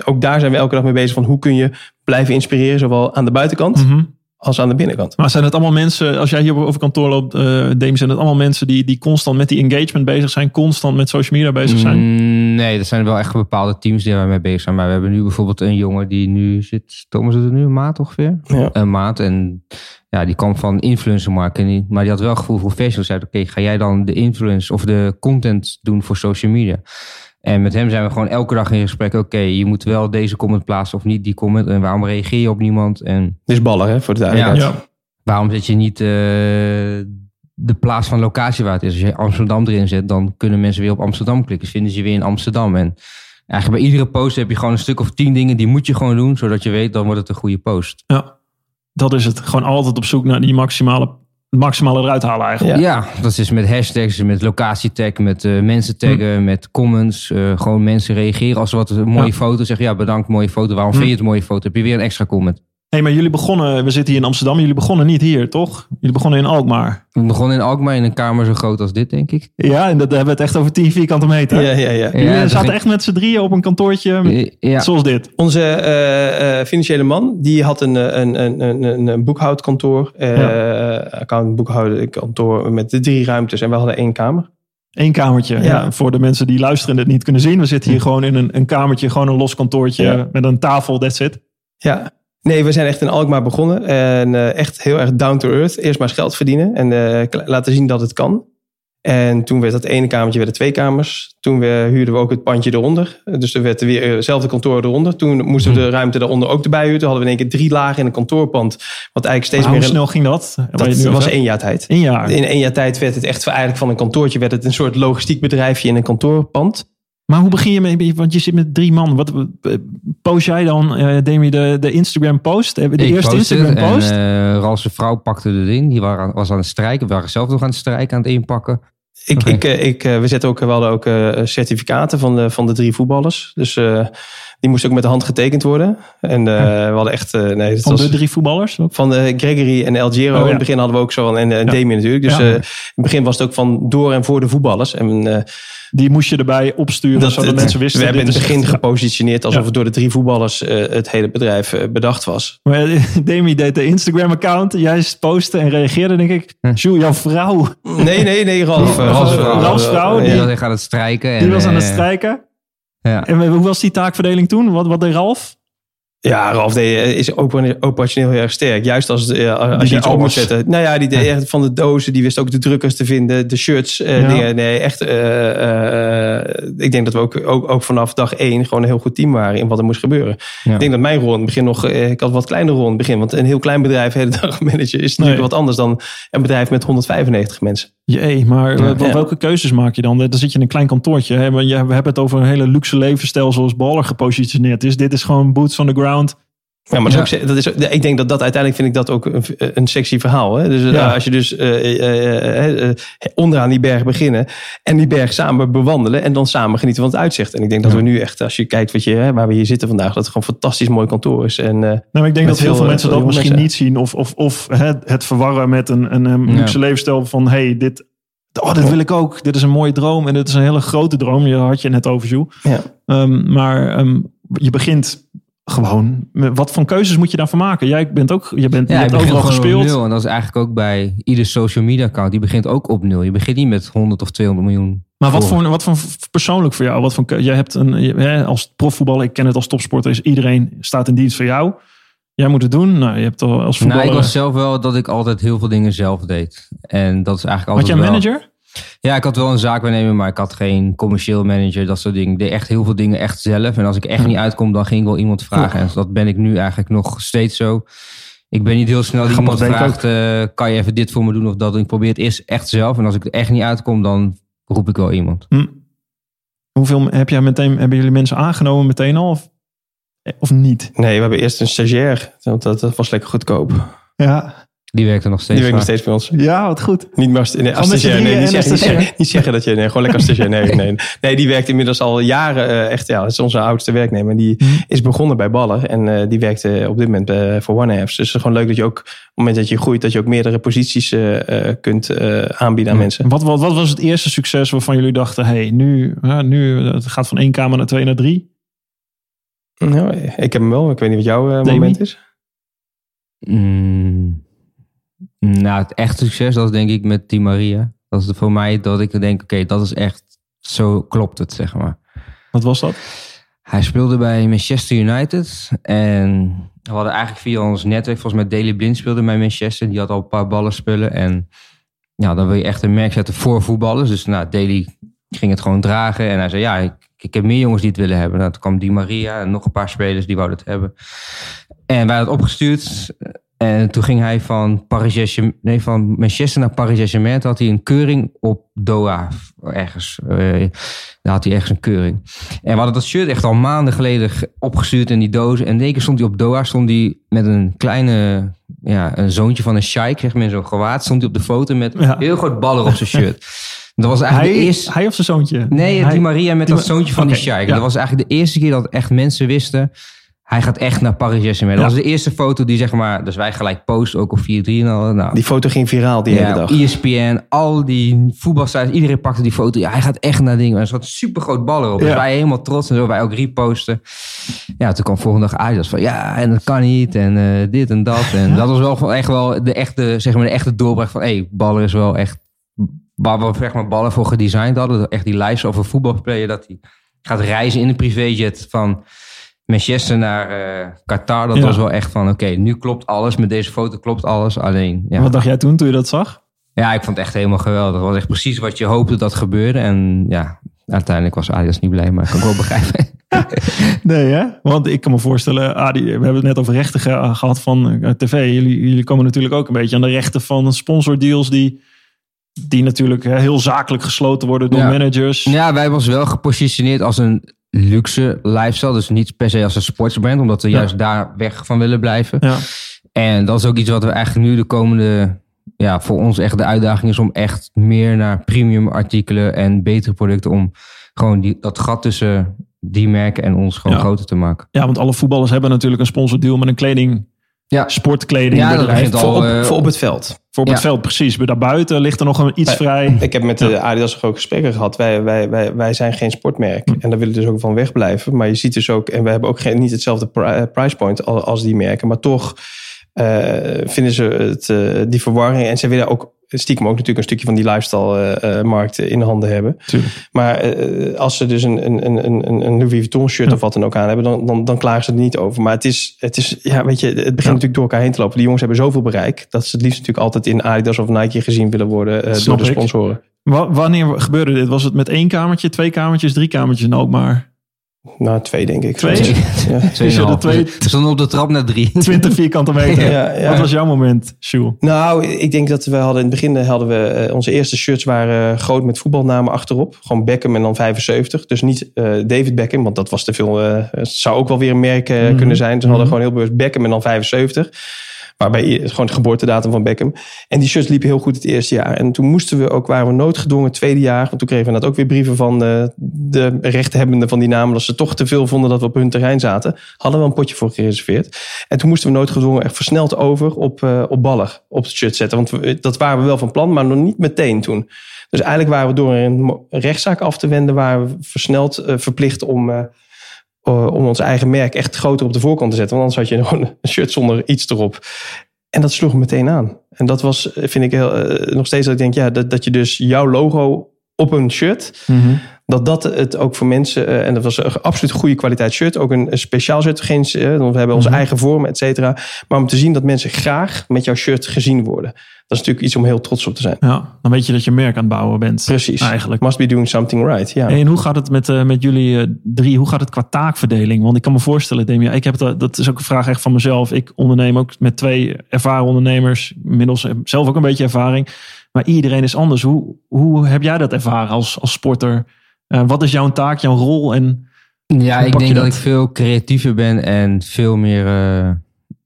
Ook daar zijn we elke dag mee bezig. Van hoe kun je blijven inspireren. Zowel aan de buitenkant Mhm. Als aan de binnenkant. Maar zijn het allemaal mensen, als jij hier over kantoor loopt, eh Dame, zijn het allemaal mensen die, die constant met die engagement bezig zijn, constant met social media bezig zijn? Mm, Nee, dat zijn wel echt bepaalde teams die waar mee bezig zijn. Maar we hebben nu bijvoorbeeld een jongen die nu zit... Thomas zit er nu een maand ongeveer? Ja. Een maand. En ja, die kwam van influencer marketing. Maar die had wel gevoel voor fashion. Zei, oké, ga jij dan de influence of de content doen voor social media? En met hem zijn we gewoon elke dag in gesprek. Oké, je moet wel deze comment plaatsen of niet die comment. En waarom reageer je op niemand? En Dit is ballen, hè, voor de duidelijkheid. Ja. waarom zet je niet eh, de plaats van locatie waar het is? Als je Amsterdam erin zet, dan kunnen mensen weer op Amsterdam klikken. Vinden ze je weer in Amsterdam. En eigenlijk bij iedere post heb je gewoon een stuk of tien dingen die moet je gewoon doen. Zodat je weet, dan wordt het een goede post. Ja, dat is het. Gewoon altijd op zoek naar die maximale, het maximale eruit halen eigenlijk. Ja, dat is met hashtags, met locatietag, met eh, mensen taggen, met comments. eh, gewoon mensen reageren als ze wat een mooie Ja. foto zeggen. Ja, bedankt, mooie foto. Waarom Hm. vind je het een mooie foto? Heb je weer een extra comment. Hey, maar jullie begonnen, we zitten hier in Amsterdam, jullie begonnen niet hier, toch? Jullie begonnen in Alkmaar. We begonnen in Alkmaar in een kamer zo groot als dit, denk ik. Ja, en dat hebben we het echt over 10 vierkante meter. Ja, ja, ja. Ja, jullie dat zaten ging- echt met z'n drieën op een kantoortje, Ja, zoals dit. Onze eh, eh, financiële man, die had een, eh, een, een, een, een, een boekhoudkantoor. eh account boekhoudkantoor met de drie ruimtes. En we hadden één kamer. Eén kamertje. Ja. Ja. voor de mensen die luisteren en het niet kunnen zien. We zitten hier gewoon in een, een kamertje, gewoon een los kantoortje Ja. met een tafel, that's it. Ja. Nee, we zijn echt in Alkmaar begonnen. En eh, echt heel erg down to earth. Eerst maar eens geld verdienen en eh, laten zien dat het kan. En toen werd dat ene kamertje werden twee kamers. Toen we, huurden we ook het pandje eronder. Dus er werd weer hetzelfde kantoor eronder. Toen moesten we de ruimte daaronder ook erbij huren. Toen hadden we in één keer drie lagen in een kantoorpand. Wat eigenlijk steeds Maar hoe meer... snel ging dat? Dat was één jaar tijd. Jaar. In één jaar tijd werd het echt eigenlijk van een kantoortje... werd het een soort logistiek bedrijfje in een kantoorpand. Maar hoe begin je mee? Want je zit met drie man. Wat eh, post jij dan? eh Demi de, de Instagram post? De Ik eerste Instagram post? En uh, Ralf's vrouw pakte het in. Die waren, was aan het strijken. We waren zelf nog aan het strijken, aan het inpakken. Ik, ik, eh, ik, eh, we, zetten ook, we hadden ook eh, certificaten van de, van de drie voetballers. Dus eh, die moesten ook met de hand getekend worden. En eh, we hadden echt... eh, nee, het van was, de drie voetballers? van eh, Gregory en El Giro. Oh, ja. In het begin hadden we ook zo. En, en Ja. Damien natuurlijk. Dus Ja. eh, in het begin was het ook van door en voor de voetballers. En eh, Die moest je erbij opsturen, zodat het- mensen wisten. We hebben in het begin echt- gepositioneerd alsof Ja. het door de drie voetballers het hele bedrijf bedacht was. Maar Demi deed de Instagram-account. Jij postte en reageerde, denk ik. Hm. Jules, jouw vrouw, Nee, nee, nee, Ralf. Ralf's vrouw. Ralf's vrouw, Die aan het strijken. die en, was aan het strijken. Ja. En hoe was die taakverdeling toen? Wat, wat deed Ralf? Ja, Ralf deed, eh, is opera- operationeel heel erg sterk. Juist als, het, eh, als je iets op moet zetten. Nou ja, die deed echt van de dozen. Die wist ook de drukkers te vinden. De shirts. eh, Ja. dingen. Nee, echt. ik denk dat we ook, ook, ook vanaf dag één gewoon een heel goed team waren in wat er moest gebeuren. Ja. Ik denk dat mijn rol in het begin nog... ik had wat kleinere rol in het begin. Want een heel klein bedrijf, hele dag manager, is natuurlijk Nee. wat anders dan een bedrijf met 195 mensen. Jee, maar Ja. welke keuzes maak je dan? Dan zit je in een klein kantoortje. Hè? We hebben het over een hele luxe levensstijl zoals Baller gepositioneerd is. Dit is gewoon boots on the ground. Ja, maar dat is ook, dat is, ook- ik denk dat dat uiteindelijk vind ik dat ook een, een sexy verhaal. Hè? Dus eh, Ja. als je dus eh, eh, onderaan die berg beginnen en die berg samen bewandelen en dan samen genieten van het uitzicht. En ik denk dat Ja. we nu echt, als je kijkt wat je, hè, waar we hier zitten vandaag, dat het gewoon een fantastisch mooi kantoor is. En, eh, Nou, maar ik denk dat heel veel, mensen dat misschien mensen. niet zien. Of, of, of hè, het verwarren met een, een, een Ja. luxe levensstijl van... hey, dit, oh, dit wil ik ook. Dit is een mooie droom. En dit is een hele grote droom. Je had je net over, Jules. ja. Ehm, maar ehm, je begint gewoon... Wat voor keuzes moet je daarvan maken? Jij bent ook... Je, bent, je Ja, je hebt begint overal gespeeld. nul. En dat is eigenlijk ook bij ieder social media account. Die begint ook op nul. Je begint niet met 100 of 200 miljoen. Maar wat voor, wat voor persoonlijk voor jou? Wat voor, jij hebt een, hè, als profvoetballer, ik ken het als topsporter, is iedereen staat in dienst voor jou. Jij moet het doen. Nou, je hebt al als voetballer. Nou, ik was zelf wel dat ik altijd heel veel dingen zelf deed. En dat is eigenlijk Had altijd jij een wel- manager? Ja, ik had wel een zaakwaarnemer, maar ik had geen commercieel manager, dat soort dingen. Ik deed echt heel veel dingen echt zelf. En als ik echt niet uitkom, dan ging ik wel iemand vragen. En dat ben ik nu eigenlijk nog steeds zo. Ik ben niet heel snel die Grappig, iemand vraagt, eh, kan je even dit voor me doen of dat? Ik probeer het eerst echt zelf. En als ik er echt niet uitkom, dan roep ik wel iemand. Hm. Hoeveel heb jij meteen, hebben jullie mensen aangenomen meteen al? Of, of niet? Nee, we hebben eerst een stagiair. Want dat, dat was lekker goedkoop. Ja, Die werkt er nog steeds Die werkt nog steeds bij ons. ja wat goed. Niet meer als, nee, als stagiair. Nee, niet, en zeggen, een niet, zeggen, stagiair. niet zeggen dat je... Nee, gewoon lekker als stagiair. Nee, nee. nee, die werkt inmiddels al jaren eh, echt... Ja, dat is onze oudste werknemer. Die Hm. is begonnen bij Baller. En eh, die werkt eh, op dit moment eh, voor One Apps. Dus het is gewoon leuk dat je ook... Op het moment dat je groeit... dat je ook meerdere posities eh, eh, kunt aanbieden aan mensen. Wat, wat, wat was het eerste succes waarvan jullie dachten, hey, nu, ja, nu het gaat van één kamer naar twee naar drie? Nou, ik heb hem wel. Ik weet niet wat jouw moment is. Mm, nou, het echte succes, dat is denk ik met Di Maria. Dat is voor mij dat ik denk, oké, dat is echt, zo klopt het, zeg maar. Wat was dat? Hij speelde bij Manchester United. En we hadden eigenlijk via ons netwerk, volgens mij Daley Blind speelde bij Manchester. Die had al een paar ballen spullen. En ja, dan wil je echt een merk zetten voor voetballers. Dus nou, Daley ging het gewoon dragen. En hij zei, ja, ik, ik heb meer jongens die het willen hebben. Nou, toen kwam Di Maria en nog een paar spelers die wouden het hebben. En wij hadden het opgestuurd. En toen ging hij van, Paris nee, van Manchester naar Paris Saint-Germain. Toen had hij een keuring op Doha. Ergens. Eh, daar had hij ergens een keuring. En we hadden dat shirt echt al maanden geleden ge- opgestuurd in die dozen. En in één keer stond hij op Doha, stond hij met een kleine, ja, een zoontje van een sheik, zeg maar, in zo'n gewaad. Stond hij op de foto met Ja. heel groot baller op zijn shirt. Dat was eigenlijk Hij, de eerste... hij of zijn zoontje? Nee, hij, Di Maria met Di dat zoontje van die sheik. ja. Dat was eigenlijk de eerste keer dat echt mensen wisten... Hij gaat echt naar Paris Saint-Germain. Dat was de eerste foto die zeg maar... Dus wij gelijk posten, ook op 4-3 en al. Nou, Die foto ging viraal die hele dag. op ESPN, al die voetbalsites, iedereen pakte die foto. Ja, hij gaat echt naar dingen. Er zat een super groot bal erop. Dus wij helemaal trots en zo, wij ook reposten. Ja, toen kwam volgende dag Adidas van ja, en dat kan niet en eh, dit en dat. En dat was wel echt wel de echte, zeg maar, de echte doorbraak van hé, hey, Baller is wel echt, waar we zeg maar Ballen voor gedesigned hadden. Echt die lijst over voetbalspeler, dat hij gaat reizen in een privéjet van Manchester naar eh, Qatar. Dat Ja. was wel echt van oké, nu klopt alles. Met deze foto klopt alles. Alleen, ja. Wat dacht jij toen, toen je dat zag? Ja, ik vond het echt helemaal geweldig. Het was echt precies wat je hoopte dat gebeurde. En ja, uiteindelijk was Adidas niet blij, maar ik kan ik wel begrijpen. Nee, hè? Want ik kan me voorstellen, Adi, we hebben het net over rechten ge- gehad van eh, tv. Jullie, jullie komen natuurlijk ook een beetje aan de rechten van sponsordeals die, die natuurlijk heel zakelijk gesloten worden door Ja. managers. ja, wij was wel gepositioneerd als een luxe lifestyle. Dus niet per se als een sportsbrand, omdat we Ja. juist daar weg van willen blijven. Ja. En dat is ook iets wat we eigenlijk nu de komende... Ja, voor ons echt de uitdaging is om echt meer naar premium artikelen en betere producten. Om gewoon die, dat gat tussen die merken en ons gewoon Ja. groter te maken. ja, want alle voetballers hebben natuurlijk een sponsordeal met een kleding, Ja. sportkleding. Ja, dat begint voor, al... op, eh, voor op het veld. Voor op het veld, precies. Maar daarbuiten ligt er nog een iets vrij. Ik heb met de Adidas ook gesprekken gehad. Wij, wij, wij, wij zijn geen sportmerk. Hm. En daar willen we dus ook van wegblijven. Maar je ziet dus ook... En we hebben ook geen, niet hetzelfde eh, price point als, als die merken. Maar toch eh, vinden ze het, die verwarring. En ze willen ook stiekem ook natuurlijk een stukje van die lifestyle-markt in handen hebben. Tuurlijk. Maar eh, als ze dus een, een, een, een, een Louis Vuitton shirt Ja. of wat dan ook aan hebben, dan, dan, dan klagen ze er niet over. Maar het is, het is ja, weet je, het begint natuurlijk door elkaar heen te lopen. Die jongens hebben zoveel bereik dat ze het liefst natuurlijk altijd in Adidas of Nike gezien willen worden eh, door de sponsoren. Wa- wanneer gebeurde dit? Was het met één kamertje, twee kamertjes, drie kamertjes en ook maar Nou, twee denk ik. Twee? Ja. Tweeënhalf. twee- We stonden op de trap naar drie. 20 vierkante meter? Ja, ja. Wat was jouw moment, Sjoel? Nou, ik denk dat we hadden in het begin hadden we eh, onze eerste shirts waren eh, groot met voetbalnamen achterop. Gewoon Beckham en dan 75. Dus niet eh, David Beckham, want dat was te veel. eh, het zou ook wel weer een merk Mhm. kunnen zijn. Dus we Mhm. hadden gewoon heel bewust Beckham en dan 75. Waarbij gewoon de geboortedatum van Beckham. En die shirts liepen heel goed het eerste jaar. En toen moesten we ook, waren we noodgedwongen het tweede jaar. Want toen kregen we inderdaad ook weer brieven van eh, de rechthebbenden van die namen. Dat ze toch te veel vonden dat we op hun terrein zaten. Hadden we een potje voor gereserveerd. En toen moesten we noodgedwongen echt versneld over op, eh op ballen op het shirt zetten. Want we- dat waren we wel van plan, maar nog niet meteen toen. Dus eigenlijk waren we door een rechtszaak af te wenden, waren we versneld eh, verplicht om, eh, eh, om ons eigen merk echt groter op de voorkant te zetten. Want anders had je gewoon een shirt zonder iets erop. En dat sloeg meteen aan. En dat was, eh, vind ik heel, eh, nog steeds dat ik denk, ja, dat, dat je dus jouw logo op een shirt, dat dat het ook voor mensen, eh, en dat was een absoluut goede kwaliteit shirt, ook een, een speciaal shirt, geen, eh, want we hebben onze Mhm. eigen vormen, et cetera. Maar om te zien dat mensen graag met jouw shirt gezien worden. Dat is natuurlijk iets om heel trots op te zijn. Ja, dan weet je dat je merk aan het bouwen bent. Precies. Eigenlijk. Must be doing something right. Ja. En hoe gaat het met, eh, met jullie eh, drie? Hoe gaat het qua taakverdeling? Want ik kan me voorstellen, Demia, ik heb het, dat is ook een vraag echt van mezelf. Ik onderneem ook met twee ervaren ondernemers. Inmiddels zelf ook een beetje ervaring. Maar iedereen is anders. Hoe, hoe heb jij dat ervaren als, als sporter? Eh, wat is jouw taak, jouw rol? En Ja, ik denk dat? dat? ik veel creatiever ben en veel meer, eh,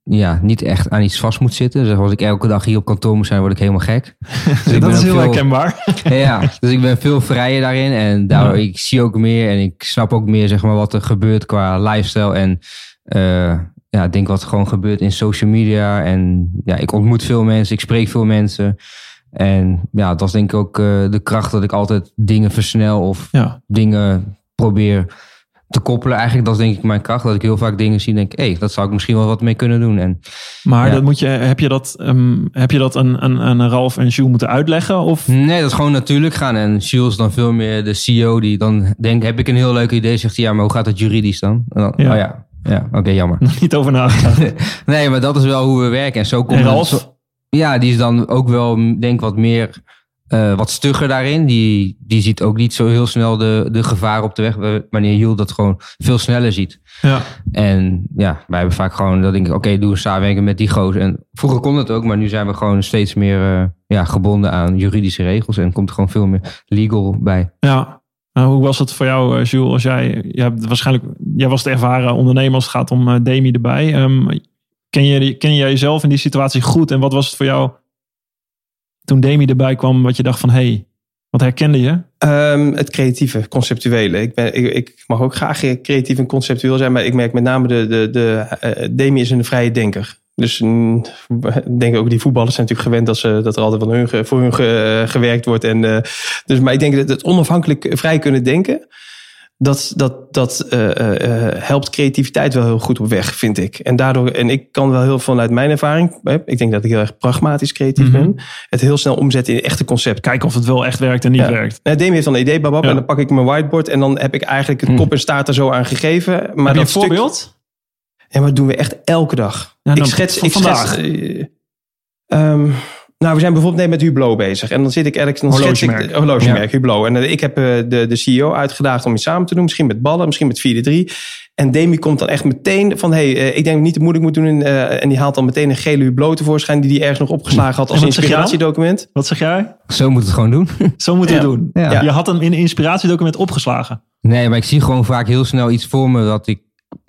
ja, niet echt aan iets vast moet zitten. Dus als ik elke dag hier op kantoor moet zijn, word ik helemaal gek. Dus ik dat is heel veel- herkenbaar. Ja, dus ik ben veel vrijer daarin en daardoor Ja. ik zie ook meer en ik snap ook meer zeg maar wat er gebeurt qua lifestyle en eh, ja, ik denk wat er gewoon gebeurt in social media en ja, ik ontmoet veel mensen, ik spreek veel mensen en ja, dat is denk ik ook eh, de kracht dat ik altijd dingen versnel of Ja. dingen probeer te koppelen. Eigenlijk dat is denk ik mijn kracht, dat ik heel vaak dingen zie en denk, hé, hey, dat zou ik misschien wel wat mee kunnen doen en Maar Ja. dat moet je, heb je dat, ehm, heb je dat een, een, een Ralf en Jules moeten uitleggen? Of Nee, dat is gewoon natuurlijk gaan. En Jules is dan veel meer de CEO die dan denkt, heb ik een heel leuk idee? Zegt hij, ja, maar hoe gaat dat juridisch dan? En dan Ja. Oh ja, ja oké, jammer. nog niet over nagedacht? nee, maar dat is wel hoe we werken. En zo komt En Ralf? ja, die is dan ook wel, denk ik, wat meer, eh, wat stugger daarin. Die, die ziet ook niet zo heel snel de, de gevaar op de weg. wa- Wanneer Jules dat gewoon veel sneller ziet. Ja. En ja, wij hebben vaak gewoon, dat denk ik, oké, doe een samenwerking met die gozer. En vroeger kon het ook, maar nu zijn we gewoon steeds meer eh, ja, gebonden aan juridische regels. En komt er gewoon veel meer legal bij. Ja. Nou, hoe was het voor jou, eh, Jules? Als jij, jij, hebt waarschijnlijk, jij was de ervaren ondernemer als het gaat om Demi erbij. Ehm, ken, je, ken jij jezelf in die situatie goed? En wat was het voor jou toen Demi erbij kwam, wat je dacht van, hé, hey, wat herkende je? Ehm, het creatieve, conceptuele. Ik, ben, ik, mag ook graag creatief en conceptueel zijn, maar ik merk met name de, de, de eh, Demi is een vrije denker. Dus mm, ik denk ook die voetballers zijn natuurlijk gewend dat, ze, dat er altijd van hun, voor hun ge- gewerkt wordt. En, eh, dus, maar ik denk dat het onafhankelijk vrij kunnen denken, dat, dat, dat eh, eh, eh, helpt creativiteit wel heel goed op weg, vind ik. En daardoor, en ik kan wel heel vanuit mijn ervaring, ik denk dat ik heel erg pragmatisch creatief Mhm. ben, het heel snel omzetten in echte concepten. Kijken of het wel echt werkt en niet Ja. werkt. Nou, Demi heeft dan een idee, babab, Ja. en dan pak ik mijn whiteboard en dan heb ik eigenlijk het Hm. kop en staart er zo aan gegeven. Maar dat een stuk- voorbeeld? Ja, maar dat doen we echt elke dag. Ja, ik schets, ik vandaag. schets. eh, ehm, nou, we zijn bijvoorbeeld net met Hublot bezig. En dan zit ik ergens... Dan schets ik Horlogemerk. horlogemerk, Hublot. En eh, ik heb eh, de, de CEO uitgedaagd om iets samen te doen. Misschien met ballen, misschien met 4-3. En Demi komt dan echt meteen van... hey, eh, ik denk dat ik niet te moeilijk moet doen. En, eh, en die haalt dan meteen een gele Hublot tevoorschijn... die hij ergens nog opgeslagen had als inspiratiedocument. Wat zeg jij? Zo moet het gewoon doen. Zo moeten we Ja. het doen. Ja. Je had hem in een inspiratiedocument opgeslagen. Nee, maar ik zie gewoon vaak heel snel iets voor me dat ik,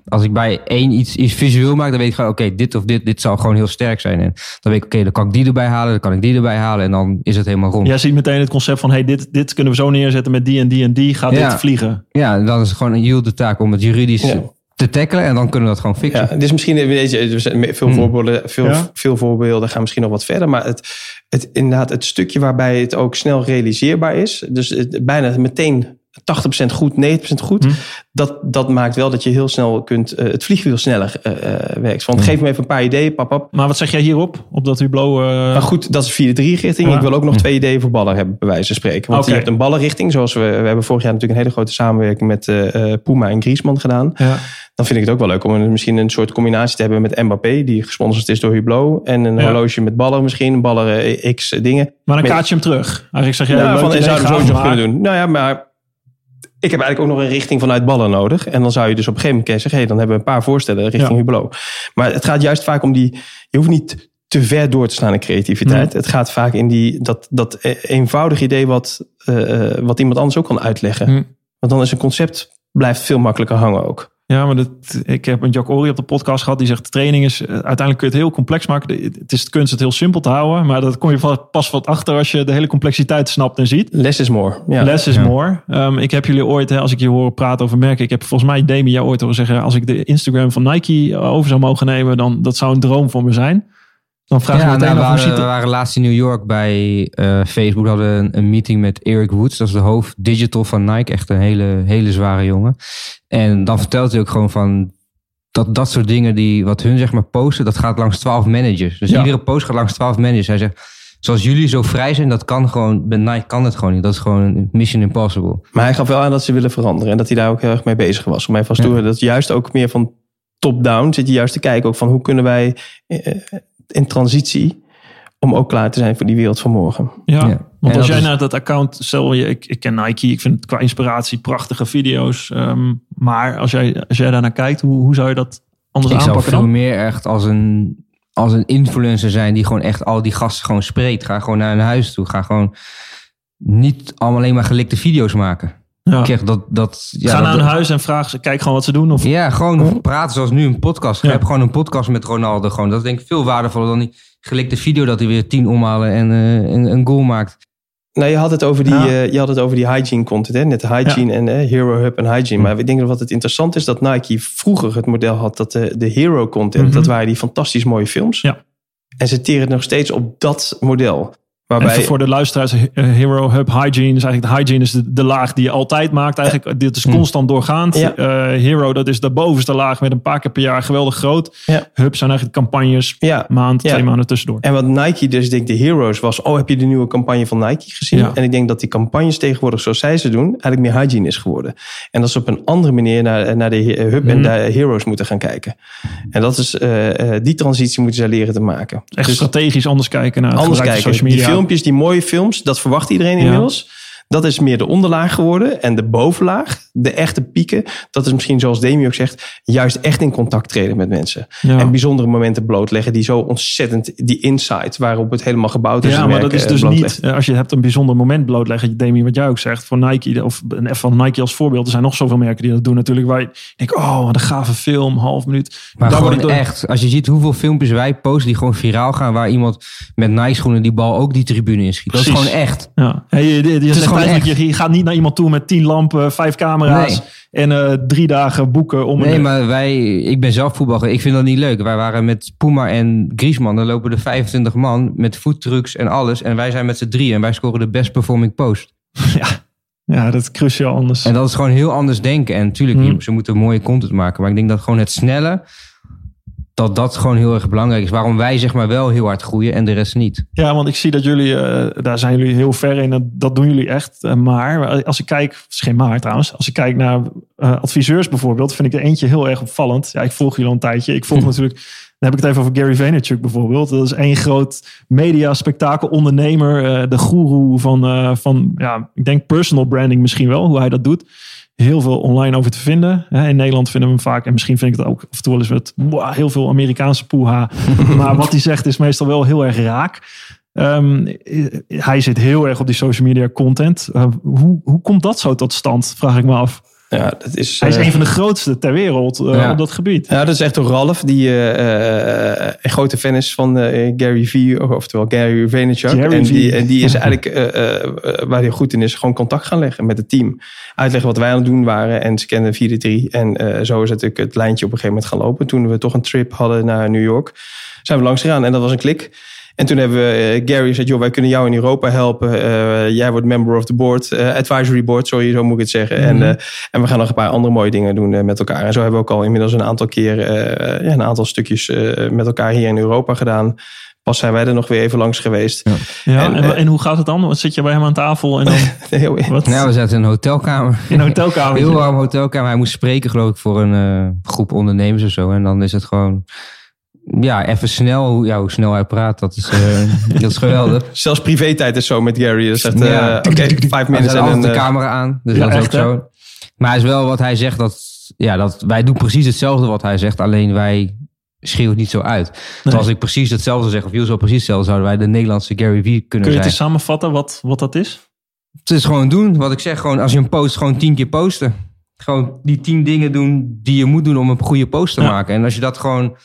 als ik bij één iets, iets visueel maak, dan weet ik gewoon, oké, dit of dit, dit zal gewoon heel sterk zijn. En dan weet ik, oké, dan kan ik die erbij halen, dan kan ik die erbij halen en dan is het helemaal rond. Jij ziet meteen het concept van, hey, dit, dit kunnen we zo neerzetten met die en die en die. Gaat Ja. dit vliegen? Ja, en dan is het gewoon een yield de taak om het juridisch Ja. te tackelen en dan kunnen we dat gewoon fixen. Ja, dus misschien weet je, zijn veel, Hmm. voorbeelden, veel, Ja. veel voorbeelden gaan misschien nog wat verder. Maar het, het, inderdaad, het stukje waarbij het ook snel realiseerbaar is. Dus het, bijna meteen 80% goed, 90% goed. Hmm. Dat, dat maakt wel dat je heel snel kunt, eh, het vliegwiel sneller eh, eh, werkt. Want Hmm. geef me even een paar ideeën, pap, pap. Maar wat zeg jij hierop? Op dat Hublot... Maar goed, dat is 4-3 richting. Ja. Ik wil ook nog twee ideeën voor ballen hebben, bij wijze van spreken. Want je hebt een ballenrichting. Zoals we, we hebben vorig jaar natuurlijk een hele grote samenwerking met Puma en Griezmann gedaan. ja. Dan vind ik het ook wel leuk om een, misschien een soort combinatie te hebben met Mbappé, die gesponsord is door Hublot. En een Ja. horloge met ballen misschien, ballen X dingen. Maar dan Met- kaart je hem terug. Eigenlijk zeg jij, van, en we gaaf, sowieso kunnen doen. Nou ja, maar ik heb eigenlijk ook nog een richting vanuit ballen nodig. En dan zou je dus op een gegeven moment zeggen, hey, dan hebben we een paar voorstellen richting Ja. Hublot. Maar het gaat juist vaak om die, je hoeft niet te ver door te slaan in creativiteit. Het gaat vaak in die, dat, dat e- eenvoudig idee wat, eh, eh, wat iemand anders ook kan uitleggen. Hm. Want dan is een concept blijft veel makkelijker hangen ook. Ja, maar dat, ik heb een Jack Ori op de podcast gehad. Die zegt, training is... eh, Uiteindelijk kun je het heel complex maken. Het is de kunst het heel simpel te houden. Maar dat kom je pas wat achter als je de hele complexiteit snapt en ziet. Less is more. Ja. Less is Ja. more. Ehm, ik heb jullie ooit, hè, als ik je hoor praten over merken. Ik heb volgens mij Demi jou ooit horen zeggen. Als ik de Instagram van Nike over zou mogen nemen. Dan dat zou een droom voor me zijn. Dan vraag ik Ja, meteen nou, we, af, waren, we laatst in New York bij eh, Facebook. We hadden een, een meeting met Eric Woods. Dat is de hoofd digital van Nike. Echt een hele, hele zware jongen. En dan vertelt hij ook gewoon van... Dat, dat soort dingen die wat hun zeg maar posten, dat gaat langs twaalf managers. Dus Ja. iedere post gaat langs twaalf managers. Hij zegt, zoals jullie zo vrij zijn, dat kan gewoon, bij Nike kan het gewoon niet. Dat is gewoon een mission impossible. Maar hij gaf wel aan dat ze willen veranderen. En dat hij daar ook heel erg mee bezig was. Om mij vast te Ja. horen dat juist ook meer van top-down zit je juist te kijken. Ook van hoe kunnen wij eh, in transitie om ook klaar te zijn voor die wereld van morgen. Ja, Ja. want En als jij is- naar dat account, stel je, ik, ik ken Nike, ik vind het qua inspiratie prachtige video's. ehm, maar als jij, als jij daarnaar kijkt, hoe, hoe zou je dat anders Ik zou aanpakken veel dan? meer echt als een, als een influencer zijn die gewoon echt al die gasten gewoon spreekt. Ga gewoon naar een huis toe. Ga gewoon niet allemaal alleen maar gelikte video's maken. Ja. Kijk, dat, dat, ja, Ga dat- naar een huis en vraag ze, kijk gewoon wat ze doen. Of, Ja, gewoon praten zoals nu een podcast. Je Ja. hebt gewoon een podcast met Ronaldo. Gewoon. Dat is denk ik veel waardevoller dan die gelikte video dat hij weer tien omhalen en eh, een, een goal maakt. Nou, je had het over die, Ja. eh, je had het over die hygiene content. Hè? Net hygiene en eh, Hero Hub en hygiene. Maar ik denk dat wat het interessant is dat Nike vroeger het model had dat de, de Hero content, Mhm. dat waren die fantastisch mooie films. Ja. En ze teren nog steeds op dat model. Waarbij, voor, de luisteraars, eh, Hero Hub Hygiene is eigenlijk de hygiene is de, de laag die je altijd maakt. Eigenlijk, dit is constant doorgaand. Ja. Eh, Hero, dat is de bovenste laag met een paar keer per jaar geweldig groot. Ja. Hub zijn eigenlijk campagnes, maand, twee maanden tussendoor. En wat Nike dus denk de heroes was, oh heb je de nieuwe campagne van Nike gezien? En ik denk dat die campagnes tegenwoordig zoals zij ze doen, eigenlijk meer hygiene is geworden. En dat ze op een andere manier naar, naar de hub en Mhm. de heroes moeten gaan kijken. En dat is, eh, die transitie moeten zij leren te maken. Echt Dus strategisch anders kijken naar het anders kijken. social media. Filmpjes, die mooie films, dat verwacht iedereen inmiddels. Dat is meer de onderlaag geworden. En de bovenlaag, de echte pieken, dat is misschien zoals Demi ook zegt, juist echt in contact treden met mensen. Ja. En bijzondere momenten blootleggen die zo ontzettend, die insight waarop het helemaal gebouwd is. Ja, maar dat is dus blootlegt. niet, als je hebt een bijzonder moment blootleggen, Demi, wat jij ook zegt, voor Nike, of van Nike als voorbeeld, er zijn nog zoveel merken die dat doen natuurlijk, waar je denkt, oh, wat een gave film, half minuut. Maar Daar gewoon echt, als je ziet hoeveel filmpjes wij posten die gewoon viraal gaan, waar iemand met Nike schoenen die bal ook die tribune inschiet. Dat is gewoon echt. Ja, Hey, je, je, je, zegt gewoon eigenlijk, je, je gaat niet naar iemand toe met tien lampen, vijf camera's en eh, drie dagen boeken om Nee, een... maar wij, ik ben zelf voetballer. Ik vind dat niet leuk. Wij waren met Puma en Griezmann. Dan lopen er 25 man met foodtrucks en alles. En wij zijn met z'n drieën en wij scoren de best performing post. Ja, ja, dat is cruciaal anders. En dat is gewoon heel anders denken. En natuurlijk, Hmm. ze moeten mooie content maken. Maar ik denk dat gewoon het snelle, dat dat gewoon heel erg belangrijk is. Waarom wij zeg maar wel heel hard groeien en de rest niet. Ja, want ik zie dat jullie, eh, daar zijn jullie heel ver in. en Dat doen jullie echt. Eh, maar als ik kijk, het is geen maar trouwens. Als ik kijk naar eh, adviseurs bijvoorbeeld, vind ik er eentje heel erg opvallend. Ja, ik volg jullie al een tijdje. Ik volg natuurlijk, dan heb ik het even over Gary Vaynerchuk bijvoorbeeld. Dat is één groot media spektakel ondernemer. eh, de goeroe van, eh, van, ja, ik denk personal branding misschien wel, hoe hij dat doet. Heel veel online over te vinden. In Nederland vinden we hem vaak. En misschien vind ik het ook af en toe wel eens wow, heel veel Amerikaanse poeha. maar wat hij zegt is meestal wel heel erg raak. Ehm, hij zit heel erg op die social media content. Uh, hoe, hoe komt dat zo tot stand? Vraag ik me af. Ja, dat is, Hij is eh, een van de grootste ter wereld uh, Ja. op dat gebied. Ja, dat is echt door Ralf, die eh, eh, een grote fan is van eh, Gary V, oftewel Gary Vaynerchuk. Gary en, die, en die is eigenlijk, eh, eh, eh, waar hij goed in is, gewoon contact gaan leggen met het team. Uitleggen wat wij aan het doen waren en ze kennen 4-3. En eh, zo is natuurlijk het lijntje op een gegeven moment gaan lopen. Toen we toch een trip hadden naar New York, zijn we langs gegaan en dat was een klik. En toen hebben we eh, Gary gezegd, joh, wij kunnen jou in Europa helpen. Eh, jij wordt member of the board, eh, advisory board, sorry, zo moet ik het zeggen. Mhm. En, eh, en we gaan nog een paar andere mooie dingen doen eh, met elkaar. En zo hebben we ook al inmiddels een aantal keer, eh, ja, een aantal stukjes eh, met elkaar hier in Europa gedaan. Pas zijn wij er nog weer even langs geweest. Ja, en, En, en, hoe gaat het dan? Wat Zit je bij hem aan tafel en dan Heel- wat? Nou, we zaten in een hotelkamer. in een hotelkamer. Heel warm hotelkamer. Hij moest spreken, geloof ik, voor een eh, groep ondernemers of zo. En dan is het gewoon, ja, even snel. Hoe, ja, hoe snel hij praat, dat is, eh, dat is geweldig. Zelfs privé-tijd is zo met Gary. Dat is echt, eh, Ja. oké, vijf Hij minuten zet en een... de eh, camera aan, dus Ja, dat is ook hè? zo. Maar hij is wel wat hij zegt, dat, ja, dat, wij doen precies hetzelfde wat hij zegt, alleen wij schreeuwen het niet zo uit. Terwijl als ik precies hetzelfde zeg, of Jules zou precies hetzelfde, zouden wij de Nederlandse Gary Vee kunnen Kun je het zijn. eens samenvatten wat, wat dat is? Het is gewoon doen, wat ik zeg, gewoon als je een post, gewoon tien keer posten. Gewoon die tien dingen doen die je moet doen om een goede post te Ja. maken. En als je dat gewoon,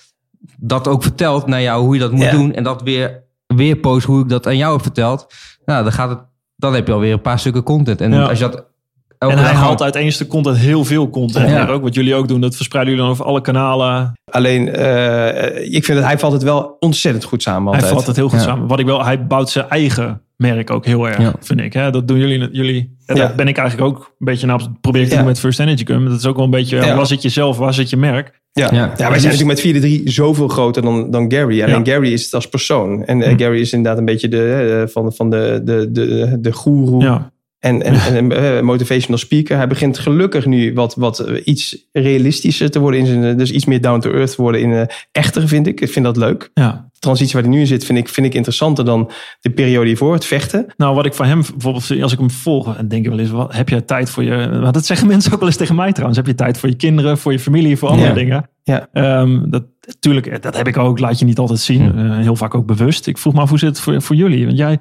dat ook vertelt naar jou, hoe je dat moet Ja. doen. En dat weer, weer post hoe ik dat aan jou heb verteld. Nou, dan gaat het, dan heb je alweer een paar stukken content. En Ja. als je dat En hij haalt uit één stuk content heel veel content. Ja. ook wat jullie ook doen, dat verspreiden jullie dan over alle kanalen. Alleen, eh, ik vind dat hij valt het wel ontzettend goed samen Hij altijd. vat het heel goed Ja. samen. Wat ik wel, hij bouwt zijn eigen merk ook heel erg, Ja. vind ik. Hè? Dat doen jullie. jullie ja, Ja. Daar ben ik eigenlijk ook een beetje naar probeer ik te Ja. doen met First Energy Cum. Dat is ook wel een beetje, Ja. waar zit je zelf, waar zit je merk? Ja. Ja. Ja. wij zijn natuurlijk met 4-3 zoveel groter dan, dan Gary. Alleen Ja. Gary is het als persoon. En eh, Hm. Gary is inderdaad een beetje de, eh, van, van de, de, de, de goeroe. Ja. En, en, en een eh, motivational speaker. Hij begint gelukkig nu wat, wat iets realistischer te worden. In zijn, dus iets meer down to earth worden. In, eh, echter vind ik. Ik vind dat leuk. Ja. Transitie waar hij nu in zit, vind ik, vind ik interessanter dan de periode hiervoor, het vechten. Nou, wat ik van hem bijvoorbeeld, als ik hem volg, en denk ik wel eens, wat, heb je tijd voor je. Maar dat zeggen mensen ook wel eens tegen mij trouwens. Heb je tijd voor je kinderen, voor je familie, voor andere Ja. dingen? Ja. Ehm, dat, tuurlijk, dat heb ik ook, laat je niet altijd zien. Hm. Eh, heel vaak ook bewust. Ik vroeg me af, hoe zit het voor, voor jullie? Want jij,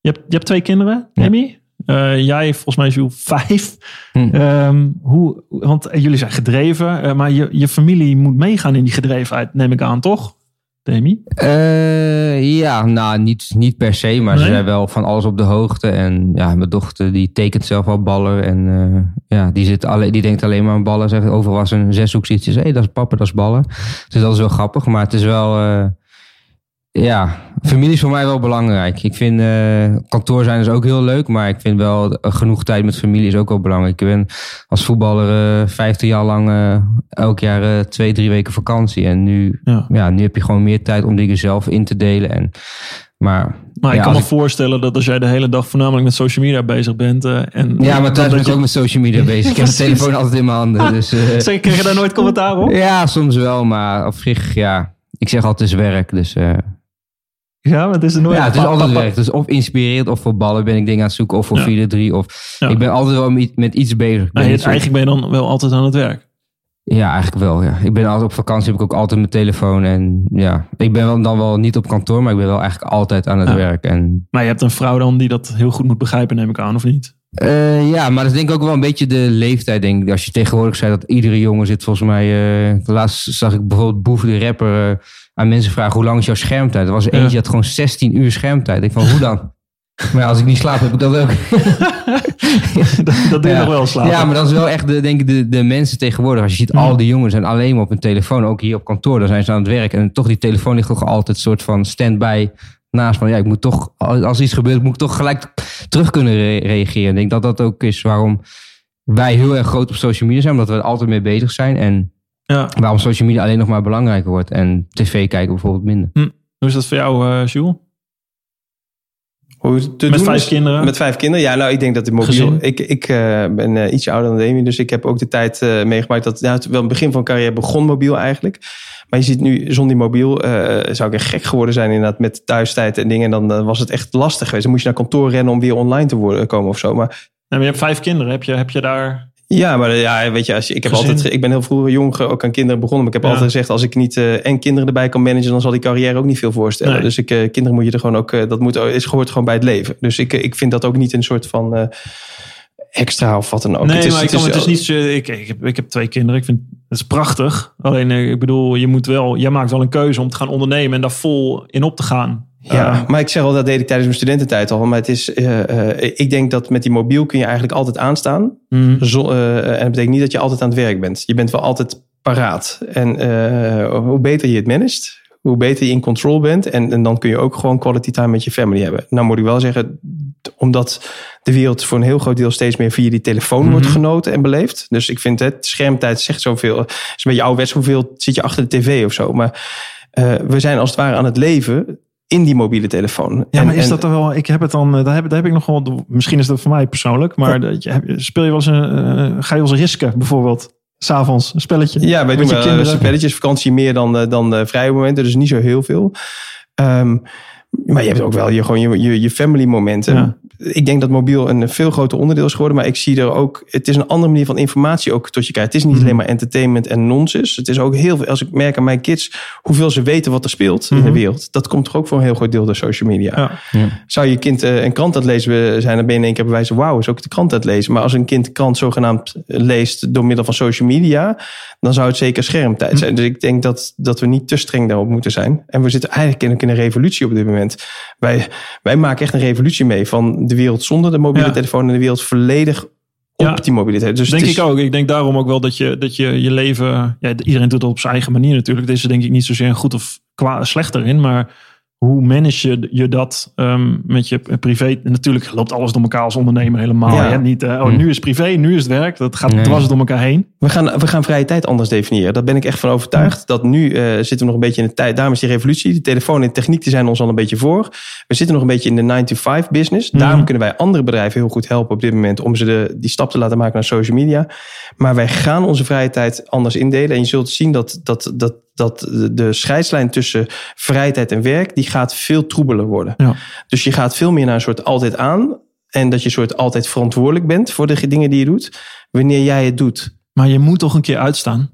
je hebt, je hebt twee kinderen, Ja. Emmy. Eh, jij, volgens mij, Jules, vijf. Hm. Ehm, hoe, want jullie zijn gedreven, eh, maar je, je familie moet meegaan in die gedrevenheid, neem ik aan, toch? Demi? Eh, ja, nou, niet, niet per se, maar ze zijn wel van alles op de hoogte. En ja, mijn dochter die tekent zelf al ballen. En eh, ja, die, zit alle, die denkt alleen maar aan ballen. Zegt overal was een zeshoek iets. Hé, hey, dat is papa, dat is ballen. Dus dat is wel grappig. Maar het is wel... eh, ja, familie is voor mij wel belangrijk. Ik vind eh, kantoor zijn is ook heel leuk. Maar ik vind wel eh, genoeg tijd met familie is ook wel belangrijk. Ik ben als voetballer eh 15 jaar lang elk jaar twee, drie weken vakantie. En nu Ja. ja, nu heb je gewoon meer tijd om dingen zelf in te delen. En, maar Maar ik kan me voorstellen dat als jij de hele dag voornamelijk met social media bezig bent. en ja, maar thuis ben ik je- ook met social media bezig. Ik heb de telefoon altijd in mijn handen. Dus, eh, Zeg, krijg je daar nooit commentaar op? ja, soms wel, maar op zich, ja. Ik zeg altijd het is werk. Dus Ja, maar het is er nooit. ja, het is altijd werk. Dus of inspirerend of voor ballen ben ik dingen aan het zoeken. Of voor Ja. 4-3. Of Ja. ik ben altijd wel met- iets bezig. Ik ben eigenlijk ben je dan wel altijd aan het werk. Ja, eigenlijk wel. Ja. Ik ben altijd op vakantie, heb ik ook altijd mijn telefoon. En ja, ik ben dan wel niet op kantoor, maar ik ben wel eigenlijk altijd aan het Ja. werk. En Maar je hebt een vrouw dan die dat heel goed moet begrijpen, neem ik aan, of niet? Eh, ja, maar dat is denk ik ook wel een beetje de leeftijd. Denk ik. Als je tegenwoordig zei dat iedere jongen zit, volgens mij. eh, laatst zag ik bijvoorbeeld Boef, de rapper, eh, aan mensen vragen: hoe lang is jouw schermtijd? Er was er eentje dat gewoon 16 uur schermtijd. Ik van hoe dan? maar als ik niet slaap, heb ik dat ook. dat, dat doe je Ja. nog wel slapen. ja, maar dat is wel echt de, denk ik, de, de mensen tegenwoordig. Als je ziet, al die jongens zijn alleen maar op hun telefoon. Ook hier op kantoor, dan zijn ze aan het werk. En toch, die telefoon ligt toch altijd soort van stand-by naast. Van ja, ik moet toch, als als iets gebeurt, moet ik toch gelijk terug kunnen re- reageren. Ik denk dat dat ook is waarom wij heel erg groot op social media zijn. Omdat we er altijd mee bezig zijn. En Ja. waarom social media alleen nog maar belangrijker wordt. En tv kijken bijvoorbeeld minder. Hoe is dat voor jou, eh Jules? Hoe het te Met doen vijf is- kinderen? Met vijf kinderen. Ja, nou, ik denk dat de mobiel... Gezin? Ik, ik eh, ben eh, ietsje ouder dan Demi, dus ik heb ook de tijd eh, meegemaakt dat... Nou, het wel het begin van carrière begon mobiel eigenlijk. Maar je ziet nu, zonder die mobiel eh, zou ik echt gek geworden zijn inderdaad met thuistijd en dingen. En dan was het echt lastig geweest. Dan moest je naar kantoor rennen om weer online te worden, komen of zo. Maar maar je hebt vijf kinderen. Heb je, heb je daar... ja, maar eh, ja, weet je, als je, ik, heb Gezin. altijd, ik ben heel vroeg jong ook aan kinderen begonnen. Maar ik heb Ja. altijd gezegd, als ik niet eh, en kinderen erbij kan managen, dan zal die carrière ook niet veel voorstellen. Nee. Dus ik, eh, kinderen moet je er gewoon ook, dat moet, is hoort gewoon bij het leven. Dus ik, ik vind dat ook niet een soort van extra of wat dan ook. nee, het is, maar ik, kan, het is niet zo... Ik, ik, heb, ik heb twee kinderen. Ik vind het is prachtig. Alleen, ik bedoel, je moet wel... Jij maakt wel een keuze om te gaan ondernemen en daar vol in op te gaan. Ja, Eh, maar ik zeg al, dat deed ik tijdens mijn studententijd al. Maar het is, eh, eh, ik denk dat met die mobiel kun je eigenlijk altijd aanstaan. mhm. Zo, eh, en dat betekent niet dat je altijd aan het werk bent. Je bent wel altijd paraat. En eh, hoe beter je het managt, hoe beter je in control bent. En, en dan kun je ook gewoon quality time met je family hebben. Nou moet ik wel zeggen, omdat de wereld voor een heel groot deel steeds meer via die telefoon Mhm. wordt genoten en beleefd. Dus ik vind het, schermtijd zegt zoveel. Het is een beetje ouderwets, hoeveel zit je achter de tv of zo. Maar eh, we zijn als het ware aan het leven in die mobiele telefoon. Ja, En- maar is en- dat er wel? Ik heb het dan. eh, Daar heb, daar heb ik nog wel. Misschien is dat voor mij persoonlijk, maar dat je- speel je wel eens een. eh, ga je wel eens risken, bijvoorbeeld? S'avonds een spelletje. Ja, wij doen wel kinderen. kinderen. spelletjes, vakantie meer dan, eh, dan eh, vrije momenten. Dus niet zo heel veel. Ehm, maar je hebt ook wel je, gewoon je, je, je family momenten. Ja. Ik denk dat mobiel een veel groter onderdeel is geworden. Maar ik zie er ook... Het is een andere manier van informatie ook tot je krijgt. Het is niet Mhm. alleen maar entertainment en nonsens. Het is ook heel veel... Als ik merk aan mijn kids hoeveel ze weten wat er speelt in Mhm. de wereld. Dat komt toch ook voor een heel groot deel door social media. Ja. Ja. Zou je kind eh, een krant aan het lezen zijn, dan ben je in één keer bewijzen, wauw, is ook de krant aan het lezen. Maar als een kind krant zogenaamd leest door middel van social media, dan zou het zeker schermtijd zijn. Dus ik denk dat, dat we niet te streng daarop moeten zijn. En we zitten eigenlijk in, in een revolutie op dit moment. Wij, wij maken echt een revolutie mee van de wereld zonder de mobiele Ja. telefoon en de wereld volledig op die mobiliteit. Dus denk is, ik ook. Ik denk daarom ook wel dat je dat je, je leven. Ja, iedereen doet het op zijn eigen manier natuurlijk. Er denk ik niet zozeer goed of kwa, slecht erin. Maar hoe manage je, je dat ehm, met je privé? Natuurlijk loopt alles door elkaar als ondernemer helemaal. Ja. Niet, eh, oh, Hm. nu is privé, nu is het werk. Dat gaat Nee. dwars door elkaar heen. We gaan, we gaan vrije tijd anders definiëren. Daar ben ik echt van overtuigd. Dat nu eh, zitten we nog een beetje in de tijd. Daarom is die revolutie. De telefoon en techniek die zijn ons al een beetje voor. We zitten nog een beetje in de 9 to 5 business. Mhm. Daarom kunnen wij andere bedrijven heel goed helpen op dit moment. Om ze de, die stap te laten maken naar social media. Maar wij gaan onze vrije tijd anders indelen. En je zult zien dat, dat, dat, dat de- de scheidslijn tussen vrije tijd en werk. Die gaat veel troebeler worden. Ja. Dus je gaat veel meer naar een soort altijd aan. En dat je soort altijd verantwoordelijk bent voor de dingen die je doet. Wanneer jij het doet. Maar je moet toch een keer uitstaan.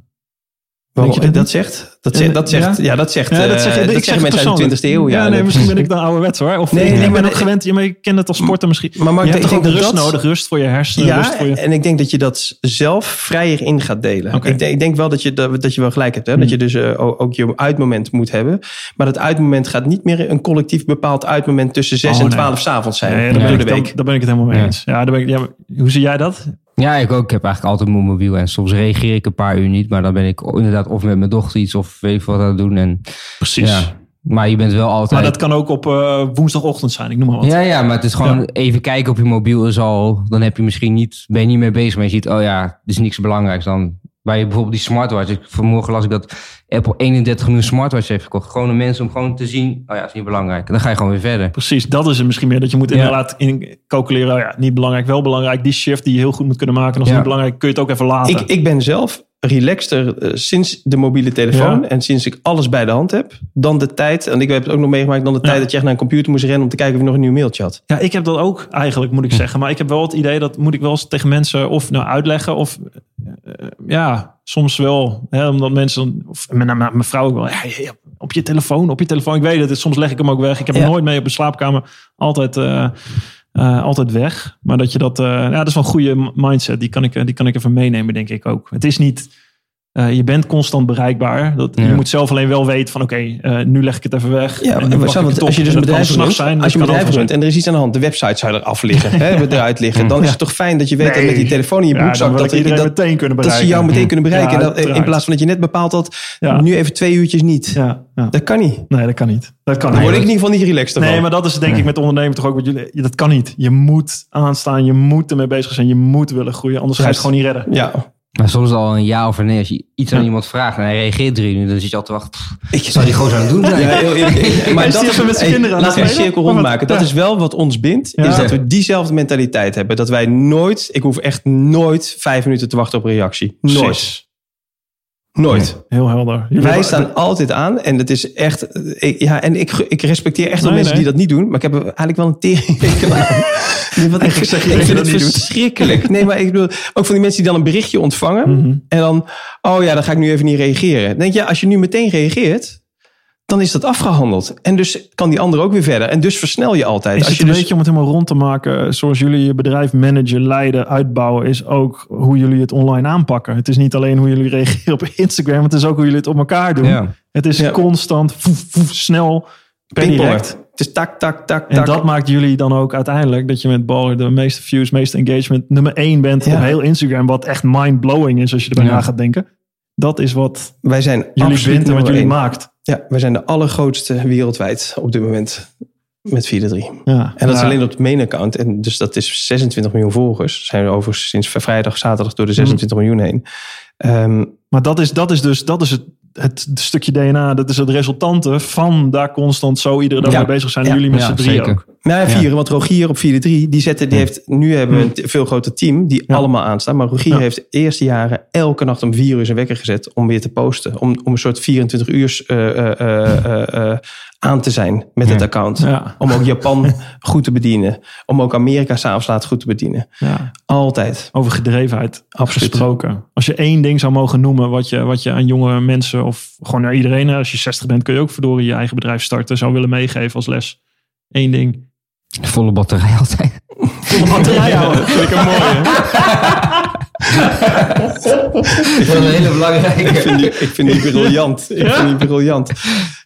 Denk je dat dat, zegt? Dat zegt, dat Ja? zegt, ja, dat zegt, Ja, dat zeg, eh, ik dat zeg zeggen mensen uit de 20e eeuw. Ja, nee, dat- misschien ben ik dan ouderwets hoor. Of Nee, ik, nee, ik maar ben ook dat- gewend. Ja, maar je kent het als sporten misschien. Maar Mark, je hebt ik toch ook dat rust dat- nodig. Rust voor je hersenen. rust Ja, voor je... en ik denk dat je dat zelf vrijer in gaat delen. Ik, denk, ik denk wel dat je, dat, dat je wel gelijk hebt. Hè? Hmm. Dat je dus eh, ook, je uitmoment moet hebben. Maar dat uitmoment gaat niet meer een collectief bepaald uitmoment tussen 6 Oh, en nee. 12 s avonds zijn. Nee, door ben de ik, week. dan- daar ben ik het helemaal mee Ja. eens. Ja, ik, ja, maar hoe zie jij dat? Ja, ik ook. Ik heb eigenlijk altijd mijn mobiel. En soms reageer ik een paar uur niet. Maar dan ben ik inderdaad of met mijn dochter iets of weet ik wat aan het doen. En, Precies. ja. Maar je bent wel altijd... Maar dat kan ook op eh, woensdagochtend zijn. Ik noem maar wat. Ja, ja, maar het is gewoon Ja. even kijken op je mobiel is al... Dan heb je misschien niet, ben je niet mee bezig. Maar je ziet, oh ja, er is niks belangrijks. Dan bij bijvoorbeeld die smartwatch. Ik, vanmorgen las ik dat Apple 31 miljoen smartwatch heeft gekocht. Gewoon de mensen om gewoon te zien, oh ja, dat is niet belangrijk. Dan ga je gewoon weer verder. Precies, dat is het misschien meer. Dat je moet Ja. inderdaad in calculeren. oh ja, niet belangrijk, wel belangrijk. Die shift die je heel goed moet kunnen maken. En als Ja. niet belangrijk, kun je het ook even laten. Ik, ik ben zelf relaxter eh, sinds de mobiele telefoon. Ja. En sinds ik alles bij de hand heb. Dan de tijd, en ik heb het ook nog meegemaakt, dan de tijd dat je echt naar een computer moest rennen om te kijken of je nog een nieuw mailtje had. Ja, ik heb dat ook eigenlijk, moet ik Hm. zeggen. Maar ik heb wel het idee dat moet ik wel eens tegen mensen of nou uitleggen. Of eh, ja, soms wel. Hè, omdat mensen, of met name mijn vrouw ook wel. Ja, op je telefoon, op je telefoon. Ik weet het, soms leg ik hem ook weg. Ik heb hem nooit mee op de slaapkamer. Altijd, eh, eh, altijd weg. Maar dat je dat, eh, ja, dat is wel een goede mindset. Die kan, ik, eh, die kan ik even meenemen, denk ik ook. Het is niet. Eh, je bent constant bereikbaar. Dat, Ja. Je moet zelf alleen wel weten van oké, eh, nu leg ik het even weg. Ja, en maar zo, want als je dus En een dat bedrijf runt, zijn. als je dat bedrijf runt en er is iets aan de hand, de website zou eraf liggen, hè, eruit liggen, dan is het toch fijn dat je weet Nee. dat met die telefoon in je dan broekzak wil dat, iedereen dat, meteen kunnen dat ze jou meteen kunnen bereiken. En dat, in plaats van dat je net bepaalt dat Ja. nu even twee uurtjes niet. Ja, ja. Dat kan niet. Nee, dat kan niet. Dat kan Daar word ik niet. in ieder geval niet relaxed Nee, maar dat is denk ik met ondernemen toch ook wat jullie. Dat kan niet. Je moet aanstaan, je moet ermee bezig zijn, je moet willen groeien, anders ga je het gewoon niet redden. Ja, Maar soms al een ja of een nee. Als je iets aan Ja. iemand vraagt en hij reageert drie uur, dan zit je al te wachten. ik Zou die gewoon zo aan het doen zijn? Ja, heel eerlijk. Maar dat is even met zijn kinderen Laten we een cirkel rondmaken. Dat is wel wat ons bindt. Ja. Is dat we diezelfde mentaliteit hebben. Dat wij nooit, ik hoef echt nooit vijf minuten te wachten op een reactie. Nooit. Precies. Nooit. Heel helder. Jullie Wij staan altijd aan en het is echt. Ik, ja, en ik, ik respecteer echt wel Nee, mensen nee. die dat niet doen, maar ik heb eigenlijk wel een tering. Nee, wat ik, zeg je ik dat vind dat het doet. verschrikkelijk. Nee, maar ik bedoel, ook van die mensen die dan een berichtje ontvangen Mhm. en dan, oh ja, dan ga ik nu even niet reageren. Dan denk je, ja, als je nu meteen reageert, dan is dat afgehandeld. En dus kan die ander ook weer verder. En dus versnel je altijd. Is als je een dus, beetje om het helemaal rond te maken, zoals jullie je bedrijf managen, leiden, uitbouwen, is ook hoe jullie het online aanpakken. Het is niet alleen hoe jullie reageren op Instagram, het is ook hoe jullie het op elkaar doen. Ja. Het is Ja. constant, voef, voef, snel, per direct. Het is tak, tak, tak, En tak. dat maakt jullie dan ook uiteindelijk dat je met Baller de meeste views, meeste engagement, nummer één bent Ja. op heel Instagram, wat echt mind-blowing is als je erbij na gaat denken. Dat is wat wij zijn jullie absoluut bindt en wat jullie één. maakt. Ja, wij zijn de allergrootste wereldwijd op dit moment met 4-3. Ja. En dat is alleen op het main account. En dus dat is 26 miljoen volgers. Zijn we overigens sinds vrijdag, zaterdag door de 26 miljoen heen. Ehm, Maar dat is, dat is dus dat is het, het stukje DNA, dat is het resultante van daar constant zo iedere dag Ja. mee bezig zijn. Ja. Jullie met Ja, z'n zeker. ook. nou ja, vieren, want Rogier op 4-3, die zetten, die heeft, nu hebben we een veel groter team die Ja. allemaal aanstaan. Maar Rogier Ja. heeft de eerste jaren elke nacht om vier uur zijn wekker gezet om weer te posten. Om, om een soort 24 uur eh, eh, eh, aan te zijn met het account. Ja. Om ook Japan goed te bedienen. Om ook Amerika s'avonds laat goed te bedienen. Ja. Altijd. Over gedrevenheid Absoluut. gesproken. Als je één ding zou mogen noemen wat je, wat je aan jonge mensen of gewoon naar iedereen, als je 60 bent, kun je ook verdorie je eigen bedrijf starten, zou willen meegeven als les. Eén ding. Volle batterij altijd. Volle batterij houden. Vind ik een mooie. Dat is een hele belangrijke. Ik vind die, ik vind die briljant. Ik vind die briljant.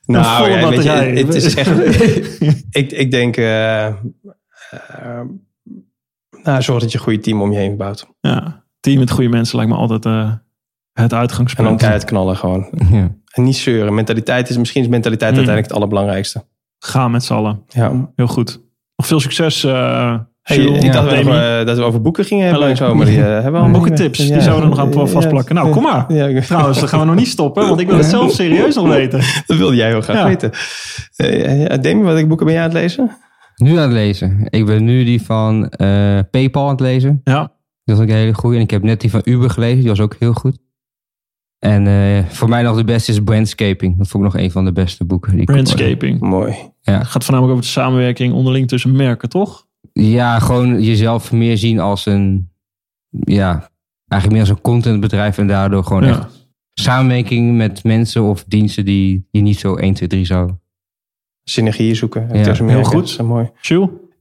Nou, ja, weet je, het is echt... ik, ik denk... eh, eh, nou, zorg dat je een goede team om je heen bouwt. Ja. Team met goede mensen lijkt me altijd eh, het En uitgangspunt. dan keihard knallen gewoon. Ja. En niet zeuren. Mentaliteit is misschien is mentaliteit Mm. uiteindelijk het allerbelangrijkste. Ga met z'n allen. Ja. Heel goed. Nog veel succes. eh, Hey, ik dacht Demi. even, eh, dat we over boeken gingen hebben en zo, maar die eh, hebben we al Boekentips, die zouden we nog aan Ja, vastplakken. Nou, kom maar. Ja, ja. Trouwens, dan gaan we nog niet stoppen, want ik wil het zelf serieus nog weten. dat wilde jij heel graag Ja. weten. Ja, Demi, welke boeken ben jij aan het lezen? Nu aan het lezen. Ik ben nu die van eh, PayPal aan het lezen. Ja, Dat is ook een hele goede. En ik heb net die van Uber gelezen. Die was ook heel goed. En eh, voor mij nog de beste is Brandscaping. Dat vond ik nog een van de beste boeken. Die ik- brandscaping. Mooi. Ja. Het gaat voornamelijk over de samenwerking onderling tussen merken, toch? ja, gewoon jezelf meer zien als een... Ja, eigenlijk meer als een contentbedrijf. En daardoor gewoon Ja. echt samenwerking met mensen of diensten die je niet zo 1, 2, 3 zou... Synergieën zoeken. Ja, tussen heel goed. Dat is, mooi.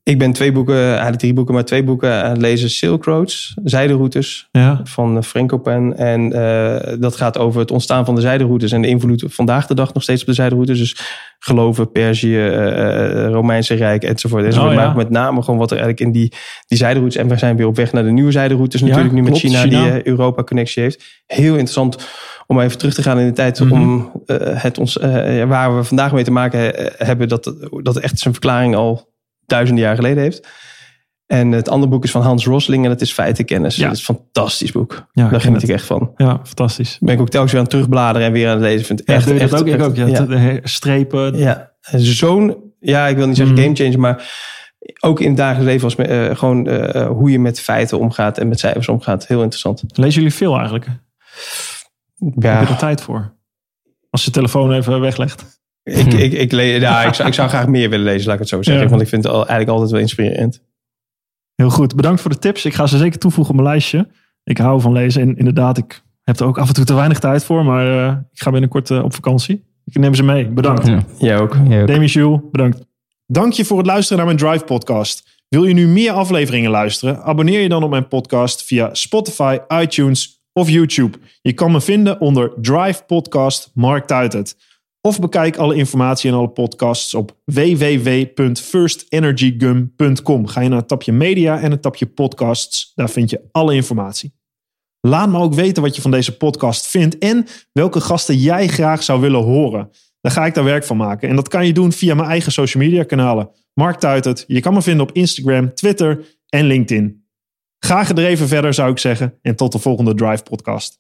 Ik ben twee boeken, eigenlijk drie boeken, maar twee boeken aan het lezen. Silk Roads, Zijderoutes Ja. van eh, Frank Open. En eh, dat gaat over het ontstaan van de zijderoutes en de invloed vandaag de dag nog steeds op de zijderoutes. Dus geloven, Perzië, eh, Romeinse Rijk enzovoort. enzovoort. Oh, ja. Maar met name gewoon wat er eigenlijk in die, die zijderoutes. En we zijn weer op weg naar de nieuwe zijderoutes natuurlijk nu met China, China. die Europa-connectie heeft. Heel interessant om even terug te gaan in de tijd Mhm. om het ons, waar we vandaag mee te maken hebben, dat, dat echt zijn verklaring al duizenden jaar geleden heeft. En het andere boek is van Hans Rosling en dat is Feitenkennis. Ja. Dat is een fantastisch boek. Ja, Daar geniet het. ik echt van. Ja, fantastisch. Ben ik ook telkens weer aan het terugbladeren en weer aan het lezen. Vind het Ja, echt, je dat echt, ook? Ik echt- ook. Ja, ja. strepen. Ja, zo'n, ja, ik wil niet zeggen Mhm. gamechanger, maar ook in het dagelijks leven als me- eh, gewoon eh, hoe je met feiten omgaat en met cijfers omgaat. Heel interessant. Lezen jullie veel eigenlijk? Heb je Ja, er tijd voor? Als je telefoon even weglegt. Ik, ik, ik, le- ja, ik, zou, ik zou graag meer willen lezen, laat ik het zo zeggen. Ja. Want ik vind het al, eigenlijk altijd wel inspirerend. Heel goed. Bedankt voor de tips. Ik ga ze zeker toevoegen op mijn lijstje. Ik hou van lezen. En inderdaad, ik heb er ook af en toe te weinig tijd voor. Maar eh, ik ga binnenkort eh, op vakantie. Ik neem ze mee. Bedankt. Ja. Jij ook. Ja, ook. Demi Jules, bedankt. Dank je voor het luisteren naar mijn Drive podcast. Wil je nu meer afleveringen luisteren? Abonneer je dan op mijn podcast via Spotify, iTunes of YouTube. Je kan me vinden onder Drive Podcast Mark Tuitert. Of bekijk alle informatie en alle podcasts op www.firstenergygum.com. Ga je naar het tapje media en het tapje podcasts. Daar vind je alle informatie. Laat me ook weten wat je van deze podcast vindt en welke gasten jij graag zou willen horen. Dan ga ik daar werk van maken. En dat kan je doen via mijn eigen social media kanalen. Mark Tuitert. Je kan me vinden op Instagram, Twitter en LinkedIn. Ga gedreven verder zou ik zeggen. En tot de volgende Drive podcast.